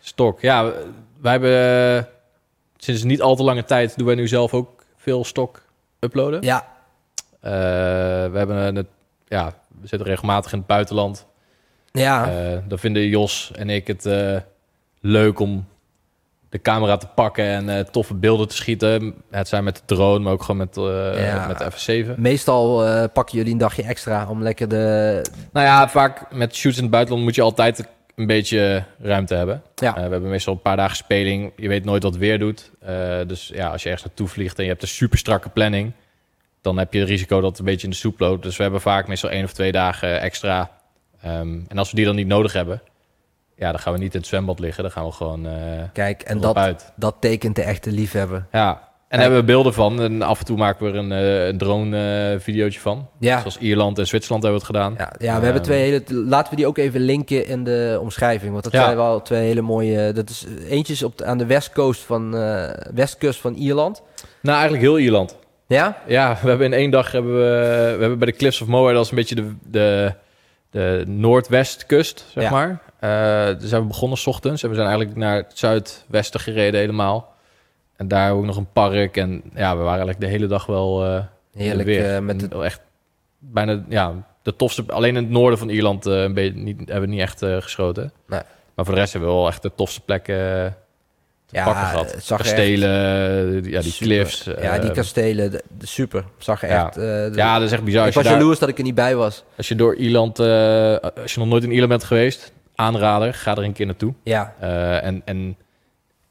B: Stock. Ja, wij hebben uh, sinds niet al te lange tijd doen wij nu zelf ook veel Stock uploaden.
A: Ja.
B: we hebben het, ja, we zitten regelmatig in het buitenland.
A: Ja.
B: dan vinden Jos en ik het leuk om de camera te pakken en uh, toffe beelden te schieten. Het zijn met de drone, maar ook gewoon met, uh, met de F7.
A: Meestal uh, pakken jullie een dagje extra om lekker de...
B: Nou ja, vaak met shoots in het buitenland moet je altijd een beetje ruimte hebben.
A: Ja.
B: we hebben meestal een paar dagen speling. Je weet nooit wat weer doet. dus ja, als je ergens naartoe vliegt en je hebt een super strakke planning... dan heb je het risico dat het een beetje in de soep loopt. Dus we hebben vaak meestal één of twee dagen extra. Um, en als we die dan niet nodig hebben ja, dan gaan we niet in het zwembad liggen. Dan gaan we gewoon. Uh,
A: Kijk, en dat,
B: uit.
A: dat tekent de echte liefhebber.
B: Ja, en daar hebben we beelden van. En af en toe maken we er een, uh, een drone-videootje uh, van.
A: Ja.
B: Zoals Ierland en Zwitserland hebben we het gedaan.
A: Ja, ja we hebben twee hele. Laten we die ook even linken in de omschrijving. Want dat ja. zijn wel twee hele mooie. Dat is eentje op de, aan de westcoast van, westkust van Ierland.
B: Nou, eigenlijk heel Ierland.
A: Ja?
B: Ja, we hebben in één dag hebben we, we hebben bij de Cliffs of Moher, dat is een beetje de, de, de noordwestkust, zeg
A: Ja.
B: maar. Uh, dus zijn we begonnen s ochtends en we zijn eigenlijk naar het zuidwesten gereden helemaal. En daar ook nog een park en ja, we waren eigenlijk de hele dag wel uh,
A: Heerlijk
B: weer.
A: uh, met
B: de... echt bijna ja, de tofste. Alleen in het noorden van Ierland een beetje, niet, hebben we niet echt geschoten.
A: Nee.
B: Maar voor de rest hebben we wel echt de tofste plekken
A: ja,
B: pakken gehad.
A: het zag
B: Kastelen, ja, die
A: super.
B: cliffs.
A: Ja, die kastelen, de, de super. Zag er
B: Ja.
A: echt... eh, de-
B: ja, dat is echt bizar.
A: ik was
B: daar,
A: jaloers dat ik er niet bij was.
B: als je door Ierland, eh, als je nog nooit in Ierland bent geweest, aanrader, ga er een keer naartoe.
A: Ja.
B: Eh, en, en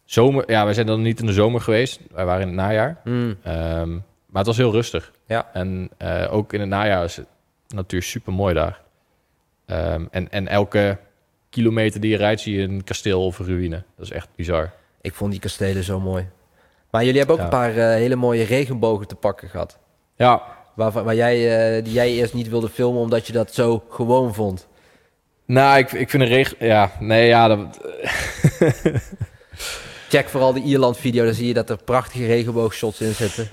B: zomer, ja, wij zijn dan niet in de zomer geweest. Wij waren in het najaar.
A: Mm.
B: Ehm, maar het was heel rustig.
A: Ja.
B: En eh, ook in het najaar is het natuur super mooi daar. Ehm, en, en elke kilometer die je rijdt, zie je een kasteel of een ruïne. Dat is echt bizar.
A: Ik vond die kastelen zo mooi. Maar jullie hebben ook
B: Ja.
A: een paar eh, hele mooie regenbogen te pakken gehad.
B: Ja,
A: Waar, waar jij, eh, die jij eerst niet wilde filmen omdat je dat zo gewoon vond.
B: nou, ik, ik vind een regen... Ja, nee, ja, dat,
A: Check vooral de Ierland-video, dan zie je dat er prachtige regenboogshots in zitten.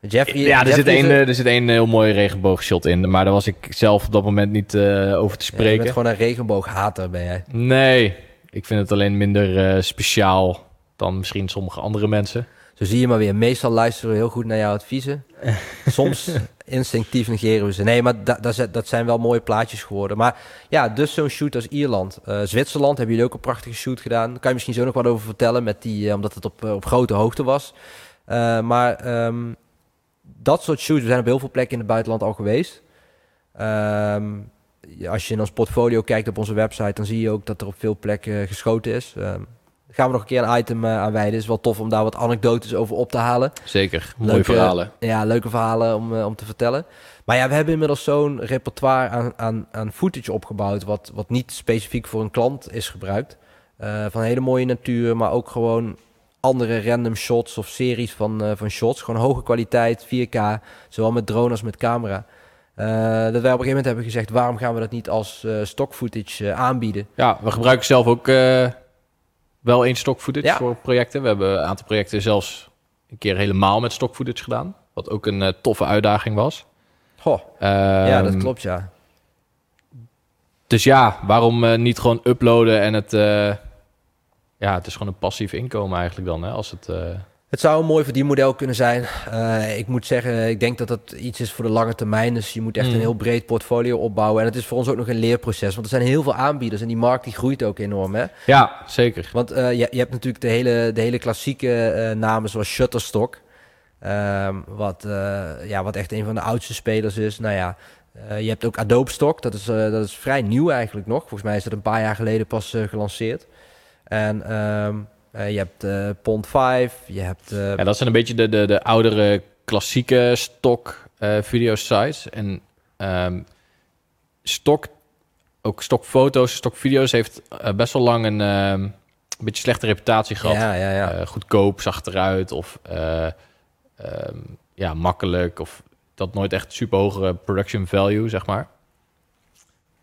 A: Jeffrey,
B: ja er, zit
A: Jeffrey
B: eh, er zit één heel mooi regenboogshot in. Maar daar was ik zelf op dat moment niet eh, over te
A: Ja, je
B: spreken.
A: bent gewoon een regenbooghater, ben jij.
B: Nee, ik vind het alleen minder eh, speciaal dan misschien sommige andere mensen.
A: Zo zie je maar weer. Meestal luisteren we heel goed naar jouw adviezen. Soms instinctief negeren we ze. Nee, maar da- da- dat zijn wel mooie plaatjes geworden. Maar ja, dus zo'n shoot als Ierland. Eh, Zwitserland hebben jullie ook een prachtige shoot gedaan. Daar kan je misschien zo nog wat over vertellen, met die, eh, omdat het op, eh, op grote hoogte was. Maar ehm, dat soort shoots, we zijn op heel veel plekken in het buitenland al geweest. Ja, als je in ons portfolio kijkt op onze website, dan zie je ook dat er op veel plekken geschoten is. Ehm, gaan we nog een keer een item eh, aan wijden. Het is wel tof om daar wat anekdotes over op te halen.
B: Zeker, mooie
A: Leuke-
B: verhalen.
A: Ja, leuke verhalen om, eh, om te vertellen. Maar ja, we hebben inmiddels zo'n repertoire aan, aan, aan footage opgebouwd... Wat, wat niet specifiek voor een klant is gebruikt. Eh, van hele mooie natuur, maar ook gewoon andere random shots of series van, van shots. Gewoon hoge kwaliteit, 4K, zowel met drone als met camera. Dat wij op een gegeven moment hebben gezegd... waarom gaan we dat niet als stock footage aanbieden?
B: Ja, we gebruiken zelf ook wel één stock footage
A: Ja.
B: voor projecten. We hebben een aantal projecten zelfs een keer helemaal met stock footage gedaan. Wat ook een eh, toffe uitdaging was.
A: Goh, ja, dat
B: Ehm,
A: klopt, ja.
B: Dus ja, waarom eh, niet gewoon uploaden en het... eh, ja, het is gewoon een passief inkomen eigenlijk dan, hè, als het...
A: Het zou een mooi verdienmodel kunnen zijn. Eh, ik moet zeggen, ik denk dat dat iets is voor de lange termijn. Dus je moet echt
B: Mm.
A: een heel breed portfolio opbouwen. En het is voor ons ook nog een leerproces. Want er zijn heel veel aanbieders en die markt die groeit ook enorm. Hè?
B: ja, zeker.
A: Want eh, je, je hebt natuurlijk de hele, de hele klassieke eh, namen zoals Shutterstock. Ehm, wat, ja, wat echt een van de oudste spelers is. Nou ja, je hebt ook Adobe Stock. Dat is, dat is vrij nieuw eigenlijk nog. Volgens mij is dat een paar jaar geleden pas gelanceerd. En eh, je hebt eh, Pond 5. Je hebt... eh,
B: Ja, dat zijn een beetje de, de, de oudere klassieke stock eh video sites. En ehm stock, ook stokfoto's, stokvideo's heeft best wel lang een, ehm, een beetje slechte reputatie gehad.
A: Ja, ja, ja.
B: Eh, goedkoop, zag eruit of eh, ehm, ja, makkelijk of dat nooit echt super hoge production value, zeg maar.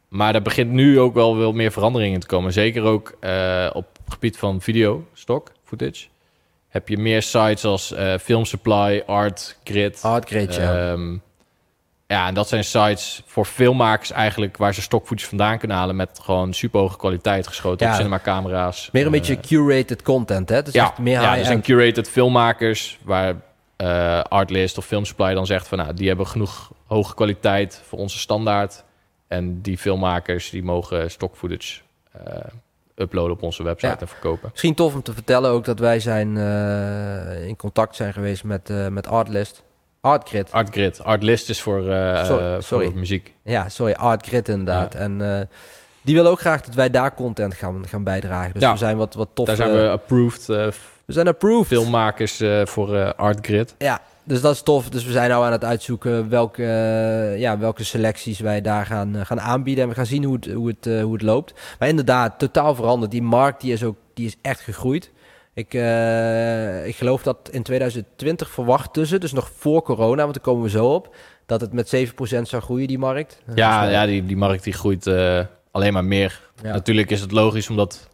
B: Maar er begint nu ook wel wel meer verandering in te komen. Zeker ook eh, op het gebied van video, stock, footage. Heb je meer sites als eh Film Supply, Art, Grid.
A: Artgrid, ja.
B: Ehm, ja, en dat zijn sites voor filmmakers eigenlijk waar ze stockfootage vandaan kunnen halen met gewoon super hoge kwaliteit geschoten
A: Ja.
B: op cinemacamera's.
A: meer een
B: Eh,
A: beetje curated content, hè? Dus
B: ja,
A: meer
B: ja, er zijn curated filmmakers waar Artlist of Film Supply dan zegt van nou, die hebben genoeg hoge kwaliteit voor onze standaard. En die filmmakers die mogen stock footage eh, uploaden op onze website
A: Ja.
B: en verkopen.
A: Misschien tof om te vertellen ook dat wij zijn eh, in contact zijn geweest met, eh met Artlist. Artgrid.
B: Artgrid. Artlist is voor,
A: Sorry,
B: voor
A: sorry.
B: muziek.
A: Ja, sorry, Artgrid inderdaad. En die willen ook graag dat wij daar content gaan, gaan bijdragen. Dus
B: Ja.
A: we zijn wat, wat tof.
B: Daar zijn we approved
A: we zijn approved.
B: filmmakers voor Artgrid.
A: Ja, dus dat is tof. Dus we zijn nou aan het uitzoeken welke, eh, ja, welke selecties wij daar gaan, eh, gaan aanbieden. En we gaan zien hoe het, hoe, het, eh, hoe het loopt. Maar inderdaad, totaal veranderd. Die markt die is ook die is echt gegroeid. Ik, ik geloof dat in 2020 verwachten ze, dus nog voor corona, want daar komen we zo op, dat het met 7% zou groeien, die markt.
B: Ja,
A: Dus,
B: ja die, die markt die groeit alleen maar meer.
A: ja.
B: Natuurlijk is het logisch omdat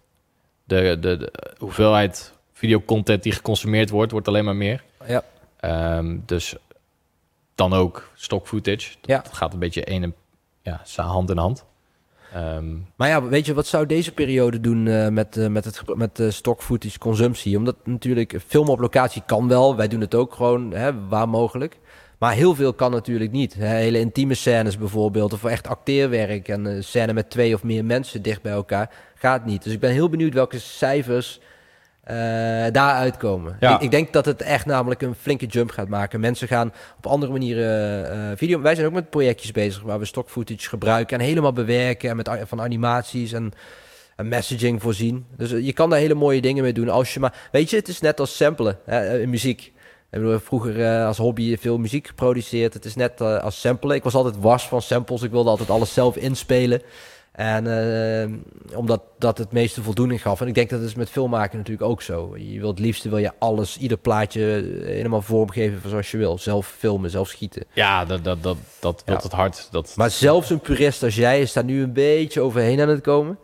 B: de, de, de hoeveelheid videocontent die geconsumeerd wordt, wordt alleen maar meer.
A: Ja.
B: Ehm, dus dan ook stock footage. Dat
A: Ja.
B: gaat een beetje een en, ja, hand in hand. Ehm,
A: Maar ja, weet je, wat zou deze periode doen eh, met, eh, met, het, met de stock footage consumptie? Omdat natuurlijk filmen op locatie kan wel. Wij doen het ook gewoon hè, waar mogelijk. Maar heel veel kan natuurlijk niet. Hele intieme scènes bijvoorbeeld. Of echt acteerwerk. En een scène met twee of meer mensen dicht bij elkaar. Gaat niet. Dus ik ben heel benieuwd welke cijfers eh daaruit komen.
B: Ja.
A: Ik, ik denk dat het echt namelijk een flinke jump gaat maken. Mensen gaan op andere manieren eh, video... Wij zijn ook met projectjes bezig waar we stock footage gebruiken... en helemaal bewerken en met van animaties en, en messaging voorzien. Dus eh, je kan daar hele mooie dingen mee doen als je maar... Weet je, het is net als samplen hè, in muziek. Ik bedoel, vroeger als hobby veel muziek geproduceerd. Het is net als samplen. Ik was altijd was van samples. Ik wilde altijd alles zelf inspelen. En eh, omdat dat het meeste voldoening gaf. En ik denk dat is met filmmaken natuurlijk ook zo. Je wilt het liefste wil je alles, ieder plaatje eh, helemaal vormgeven zoals je wil. Zelf filmen, zelf schieten.
B: ja, dat, dat, dat, dat
A: Ja.
B: het hard. Dat,
A: Maar zelfs een purist als jij is daar nu een beetje overheen aan het komen.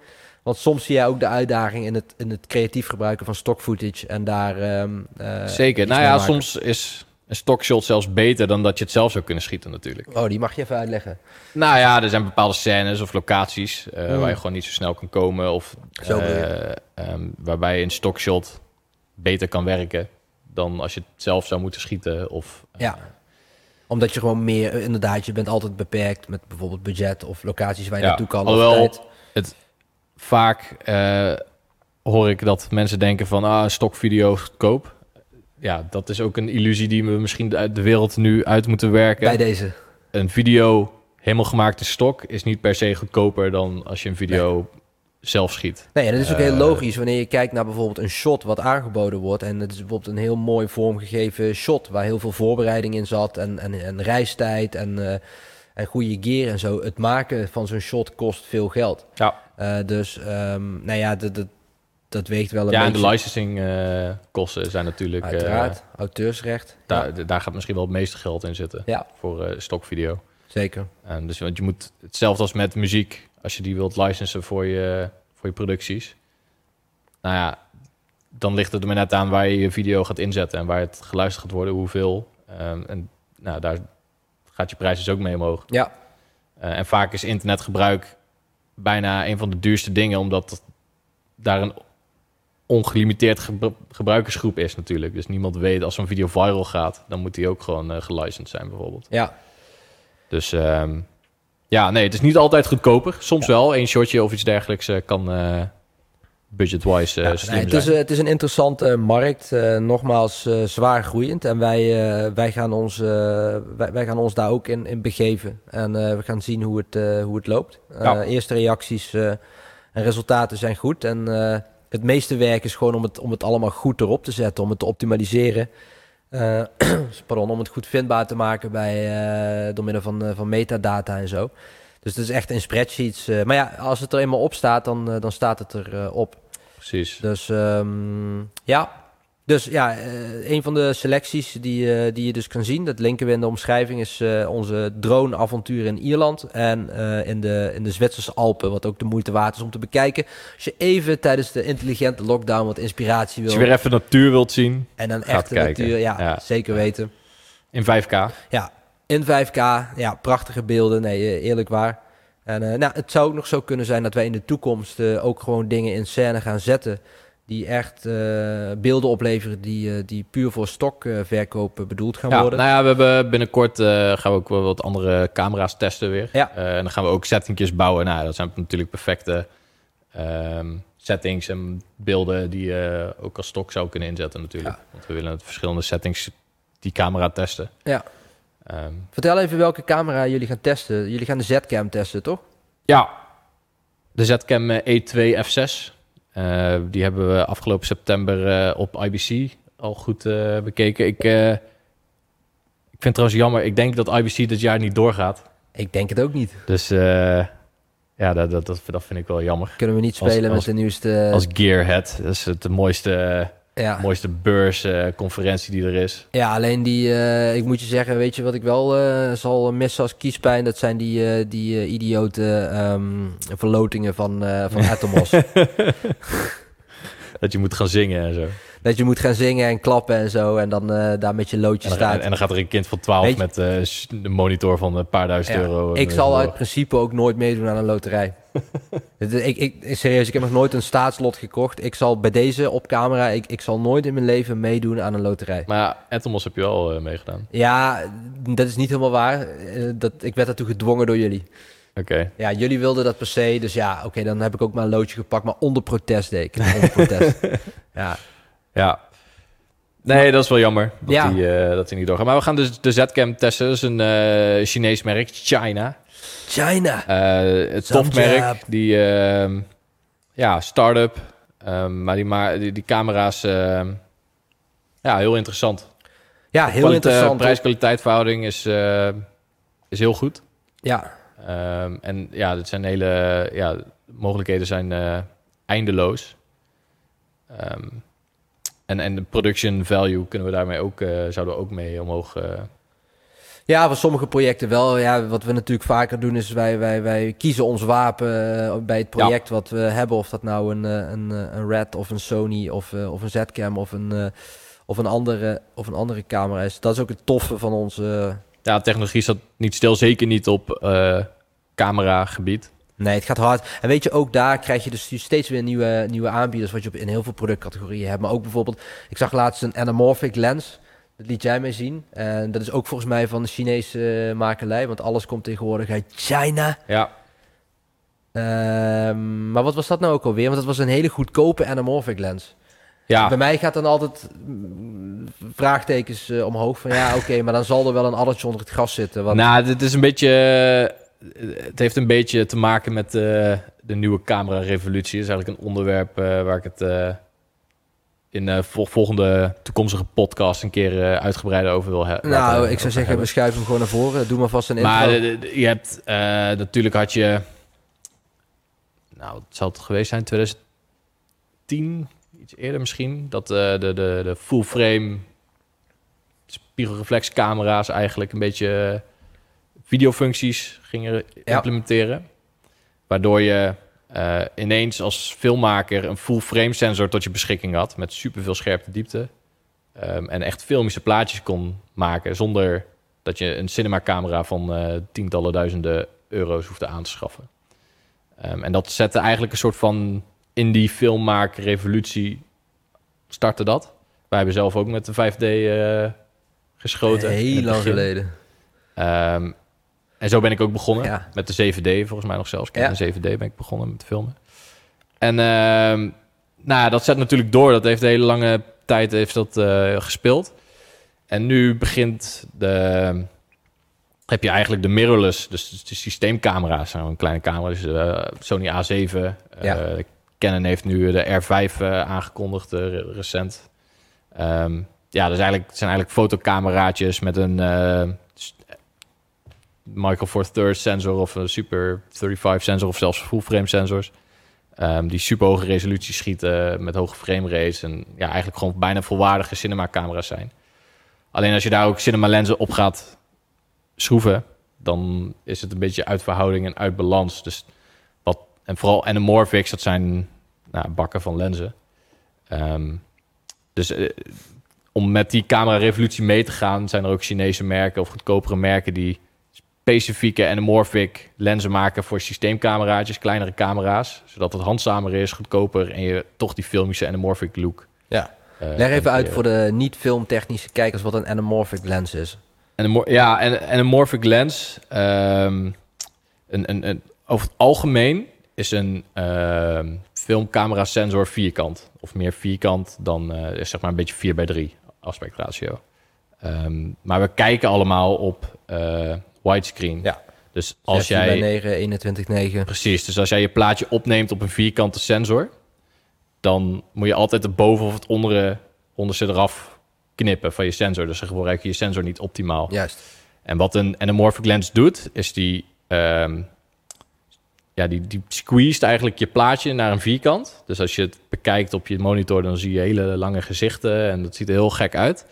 A: Want soms zie jij ook de uitdaging in het, in het creatief gebruiken van stock footage. En daar. ehm, eh,
B: Zeker. Nou ja,
A: maken.
B: soms is een stockshot zelfs beter dan dat je het zelf zou kunnen schieten natuurlijk.
A: Oh, die mag je even uitleggen.
B: Nou ja, er zijn bepaalde scènes of locaties eh,
A: Mm.
B: waar je gewoon niet zo snel kan komen. Of
A: Zo
B: eh, ehm, waarbij een stockshot beter kan werken dan als je het zelf zou moeten schieten. Of, eh,
A: Ja. Omdat je gewoon meer, inderdaad, je bent altijd beperkt met bijvoorbeeld budget of locaties waar je
B: Ja,
A: naartoe kan. Of
B: alhoewel-
A: tijd.
B: vaak hoor ik dat mensen denken van ah, stokvideo goedkoop. Ja, dat is ook een illusie die we misschien uit de wereld nu uit moeten werken.
A: Bij deze.
B: Een video helemaal gemaakt in stok is niet per se goedkoper dan als je een video zelf schiet.
A: Nee, en dat is ook heel
B: Eh,
A: logisch wanneer je kijkt naar bijvoorbeeld een shot wat aangeboden wordt. En het is bijvoorbeeld een heel mooi vormgegeven shot waar heel veel voorbereiding in zat. En, en, en reistijd en, eh, en goede gear en zo. Het maken van zo'n shot kost veel geld.
B: Ja,
A: Eh, dus, ehm, nou ja, dat, dat, weegt wel een
B: ja en
A: beetje.
B: de licensing eh, kosten zijn natuurlijk... eh,
A: Uiteraard, auteursrecht.
B: daar,
A: Ja,
B: daar gaat misschien wel het meeste geld in zitten
A: ja
B: voor eh stokvideo.
A: zeker.
B: En dus want je moet hetzelfde als met muziek, als je die wilt licensen voor je, voor je producties. Nou ja, dan ligt het er maar net aan waar je je video gaat inzetten en waar het geluisterd gaat worden, hoeveel. Ehm, en nou, daar gaat je prijs dus ook mee omhoog.
A: Ja,
B: en vaak is internetgebruik bijna een van de duurste dingen, omdat daar een ongelimiteerd gebru- gebruikersgroep is natuurlijk. Dus niemand weet als zo'n video viral gaat, dan moet die ook gewoon eh gelicensed zijn bijvoorbeeld.
A: ja.
B: Dus ehm, ja, nee, het is niet altijd goedkoper. Soms wel, één shotje of iets dergelijks eh, kan eh, budget-wise
A: Ja, nee, het, is, het is een interessante markt, nogmaals zwaar groeiend. En wij, wij, gaan ons, wij, wij gaan ons daar ook in, in begeven. En we gaan zien hoe het, hoe het loopt.
B: Ja.
A: Eerste reacties en resultaten zijn goed. En het meeste werk is gewoon om het, om het allemaal goed erop te zetten, om het te optimaliseren. Eh, pardon, om het goed vindbaar te maken bij, eh, door middel van, eh, van metadata en zo. Dus het is echt in spreadsheets. maar ja, als het er eenmaal op staat, dan, dan staat het er eh, op.
B: Precies.
A: Dus ehm, ja, Dus ja, eh, een van de selecties die, eh, die je dus kan zien, dat linken we in de omschrijving, is eh, onze drone-avontuur in Ierland en in, de, in de Zwitserse Alpen, wat ook de moeite waard is om te bekijken. Als je even tijdens de intelligente lockdown wat inspiratie
B: Als
A: wil
B: je weer even natuur wilt zien
A: en dan echte natuur, ja,
B: Ja.
A: zeker weten.
B: in 5K.
A: Ja, in 5K, ja, prachtige beelden, nee, eerlijk waar. En nou, het zou ook nog zo kunnen zijn dat wij in de toekomst ook gewoon dingen in scène gaan zetten die echt eh, beelden opleveren die, eh, die puur voor stokverkoop bedoeld gaan
B: Ja,
A: worden.
B: nou ja, we hebben binnenkort gaan we ook wel wat andere camera's testen weer.
A: Ja.
B: En dan gaan we ook settingjes bouwen. Nou, dat zijn natuurlijk perfecte ehm, settings en beelden die je ook als stok zou kunnen inzetten natuurlijk. Want we willen het verschillende settings die camera testen.
A: Ja.
B: Ehm,
A: Vertel even welke camera jullie gaan testen. Jullie gaan de Z-cam testen, toch?
B: ja, de Zcam eh, E2 F6. Eh, die hebben we afgelopen september eh, op IBC al goed eh, bekeken. Ik, ik vind het trouwens jammer. Ik denk dat IBC dit jaar niet doorgaat.
A: Ik denk het ook niet.
B: Dus ja, dat, dat, dat, vind ik wel jammer.
A: Kunnen we niet spelen
B: als-
A: met de nieuwste...
B: Als gearhead. Dat is het mooiste,
A: ja.
B: mooiste beursconferentie die er is.
A: ja, alleen die... eh, ik moet je zeggen, weet je wat ik wel eh, zal missen als kiespijn? Dat zijn die, eh, die eh, idiote ehm, verlotingen van, eh, van Atomos.
B: Dat je moet gaan zingen en zo.
A: Dat je moet gaan zingen en klappen en zo. En dan eh, daar met je loodje
B: En dan,
A: staat.
B: en dan gaat er een kind van 12
A: Weet je-
B: met eh, s- de monitor van een paar duizend
A: Ja,
B: euro.
A: ik
B: eh,
A: zal uit principe ook nooit meedoen aan een loterij. Ik, ik, serieus, ik heb nog nooit een staatslot gekocht. Ik zal bij deze op camera, ik, ik zal nooit in mijn leven meedoen aan een loterij.
B: Maar ja, Atomos heb je wel eh, meegedaan.
A: Ja, dat is niet helemaal waar. Eh, Dat, ik werd daartoe gedwongen door jullie.
B: Oké.
A: Ja, jullie wilden dat per se. Dus ja, oké, dan heb ik ook maar een loodje gepakt. Maar onder protest deed ik. Onder protest. ja.
B: Ja. Nee, dat is wel jammer dat,
A: Ja.
B: die, eh, dat die niet doorgaat. Maar we gaan dus de Zcam testen. Dat is een eh, Chinees merk, China.
A: China.
B: Eh het topmerk, die ehm, ja, start-up. Ehm, maar die, ma die, die camera's, ehm, ja, heel interessant.
A: Ja, heel
B: Kwalite-
A: interessant.
B: Prijs-kwaliteit verhouding is, is heel goed.
A: Ja,
B: en ja, dit zijn hele ja, mogelijkheden zijn eindeloos. En, en de production value kunnen we daarmee ook, eh, zouden we ook mee omhoog. eh,
A: Ja, voor sommige projecten wel. Ja, wat we natuurlijk vaker doen is wij, wij, wij kiezen ons wapen eh, bij het project wat we hebben. Of dat nou een, een, een Red of een Sony of, of een Zcam of een, of, een andere, of een andere camera is. Dat is ook het toffe van onze...
B: ja, technologie staat niet stil, zeker niet op eh camera gebied.
A: Nee, het gaat hard. En weet je, ook daar krijg je dus steeds weer nieuwe, nieuwe aanbieders... wat je in heel veel productcategorieën hebt. Maar ook bijvoorbeeld, ik zag laatst een anamorphic lens... Dat liet jij mij zien. En dat is ook volgens mij van de Chinese eh, makelij. Want alles komt tegenwoordig uit China.
B: Ja,
A: Ehm, maar wat was dat nou ook alweer? Want dat was een hele goedkope anamorphic lens.
B: ja.
A: Bij mij gaat dan altijd mm, vraagtekens eh, omhoog van ja, oké, maar dan zal er wel een addertje onder het gras zitten. Want
B: Nou, dit is een beetje. Het heeft een beetje te maken met eh, de nieuwe camera-revolutie. Dat is eigenlijk een onderwerp eh, waar ik het eh, in vol- volgende toekomstige podcast een keer uitgebreider over wil hebben.
A: nou, ik zou zeggen, we schuiven hem gewoon naar voren. Doe maar vast een
B: Maar
A: intro.
B: d- je hebt natuurlijk had je. Nou, het zal het geweest zijn 2010, iets eerder misschien. Dat de, de, de full frame spiegelreflexcamera's eigenlijk een beetje videofuncties gingen
A: Ja.
B: implementeren. Waardoor je eh, ineens als filmmaker een full frame sensor tot je beschikking had. Met superveel scherpte diepte. Ehm, en echt filmische plaatjes kon maken zonder dat je een cinemacamera van eh, tientallen duizenden euro's hoefde aan te schaffen. Ehm, en dat zette eigenlijk een soort van indie filmmaak revolutie startte dat. Wij hebben zelf ook met de 5D eh, geschoten.
A: Heel lang geleden.
B: Ehm, en zo ben ik ook begonnen.
A: Ja.
B: Met de 7D volgens mij nog zelfs. Kijk,
A: Ja.
B: Een 7D ben ik begonnen met filmen. En ehm, nou, ja, dat zet natuurlijk door. Dat heeft de hele lange tijd heeft dat, eh, gespeeld. En nu begint de... Heb je eigenlijk de mirrorless, dus de systeemcamera's. Nou, een kleine camera, dus eh, Sony A7. eh,
A: Ja.
B: Canon heeft nu de R5 eh, aangekondigd, eh, re- recent. Ehm, ja, dat is eigenlijk, het zijn eigenlijk fotocameraatjes met een eh, Micro Four Thirds sensor of een Super 35 sensor of zelfs full frame sensors. Ehm, die super hoge resolutie schieten met hoge frame rates. En ja, eigenlijk gewoon bijna volwaardige cinema camera's zijn. Alleen als je daar ook cinema lenzen op gaat schroeven, dan is het een beetje uit verhouding en uit balans. Dus wat, en vooral anamorphics, dat zijn nou, bakken van lenzen. Ehm, dus eh, om met die camera-revolutie mee te gaan, zijn er ook Chinese merken of goedkopere merken die specifieke anamorphic lenzen maken voor systeemcameraatjes, kleinere camera's, zodat het handzamer is, goedkoper en je toch die filmische anamorphic look.
A: Ja.
B: eh,
A: Leg even uit voor de niet-filmtechnische kijkers wat een anamorphic lens is.
B: En ja, en, en een morphic lens, ehm, een, een, een, over het algemeen is een ehm filmcamera sensor vierkant. Of meer vierkant dan eh, is zeg maar een beetje 4 bij 3 aspectratio. Ehm, maar we kijken allemaal op eh, widescreen.
A: Ja.
B: Dus als
A: 16 bij
B: jij...
A: 9, 21, 9.
B: Precies, dus als jij je plaatje opneemt op een vierkante sensor... dan moet je altijd de boven of het ondere, onderste eraf knippen van je sensor. Dus dan gebruik je je sensor niet optimaal.
A: Juist.
B: En wat een anamorphic lens doet, is die, ehm, ja, die, die squeezed eigenlijk je plaatje naar een vierkant. Dus als je het bekijkt op je monitor, dan zie je hele lange gezichten en dat ziet er heel gek uit.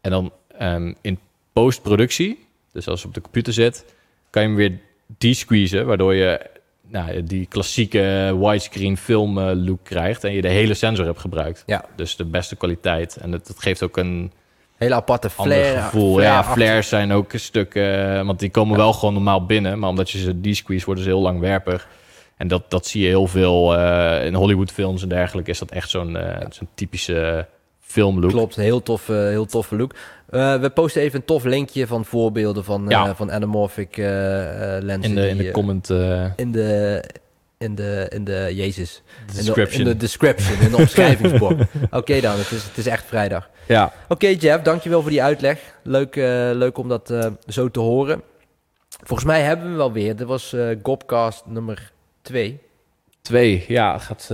B: En dan ehm, in postproductie, dus als het op de computer zit, kan je hem weer desqueezen, waardoor je nou, die klassieke widescreen film eh, look krijgt en je de hele sensor hebt gebruikt.
A: Ja.
B: Dus de beste kwaliteit. En dat, dat geeft ook een
A: Hele aparte flare.
B: gevoel. ja, flares zijn ook een stuk... eh, want die komen wel gewoon normaal binnen. Maar omdat je ze desqueeze, worden ze heel langwerpig. En dat, dat zie je heel veel eh, in Hollywoodfilms en dergelijke. Is dat echt zo'n eh, zo'n typische filmlook.
A: Klopt, heel tof, eh, heel toffe look. Eh, we posten even een tof linkje van voorbeelden van, eh,
B: Ja.
A: van anamorphic eh, lenzen.
B: In de, in de comment
A: in de, in de, in de, jezus. In de-
B: description.
A: In de, description, in de omschrijvingsblok. Oké dan, het is, het is echt vrijdag.
B: Ja,
A: Oké Jeff, dankjewel voor die uitleg. Leuk, leuk om dat zo te horen. Volgens mij hebben we wel weer. Dit was eh Gopcast nummer 2.
B: twee. Ja, gaat,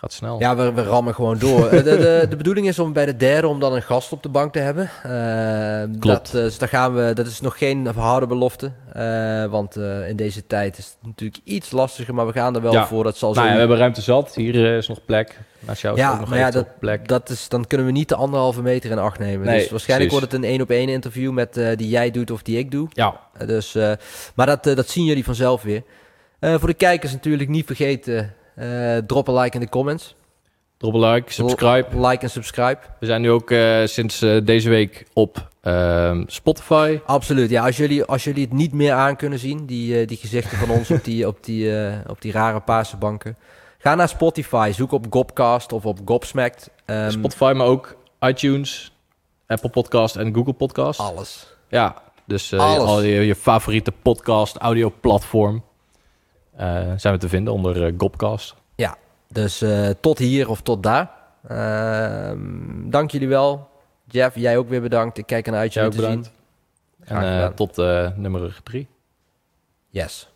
B: gaat snel.
A: Ja, we, we rammen gewoon door. Eh, de, de, de bedoeling is om bij de derde om dan een gast op de bank te hebben.
B: Klopt.
A: Dat, eh, dus daar gaan we, dat is nog geen harde belofte. Want in deze tijd is het natuurlijk iets lastiger. Maar we gaan er wel
B: Ja.
A: voor. Dat zal
B: Nou ja,
A: zo...
B: we hebben ruimte zat. Hier is nog plek. Naast jou is
A: Ja,
B: ook nog
A: maar ja,
B: eventueel plek.
A: Dat is, dan kunnen we niet de anderhalve meter in acht nemen.
B: Nee,
A: dus waarschijnlijk
B: precies.
A: wordt het een één op één interview met die jij doet of die ik doe.
B: Ja,
A: Dus, maar dat, dat zien jullie vanzelf weer. Voor de kijkers natuurlijk niet vergeten. Eh, drop een like in de comments.
B: drop een like, subscribe.
A: Like en subscribe.
B: We zijn nu ook eh, sinds eh, deze week op ehm, Spotify.
A: Absoluut. Ja, als jullie, als jullie het niet meer aan kunnen zien, die, die gezichten van ons op die, op die, op die rare paarse banken. Ga naar Spotify, zoek op Gopcast of op Gopsmacked. Ehm,
B: Spotify, maar ook iTunes, Apple Podcast en Google Podcast.
A: alles.
B: Ja, dus al je, je favoriete podcast, audio platform zijn we te vinden onder eh, Gopcast.
A: Dus eh, tot hier of tot daar. Ehm, dank jullie wel. Jeff, jij ook weer bedankt. Ik kijk ernaar uit je
B: ook
A: te
B: bedankt.
A: zien.
B: En eh, tot eh, nummer drie.
A: Yes.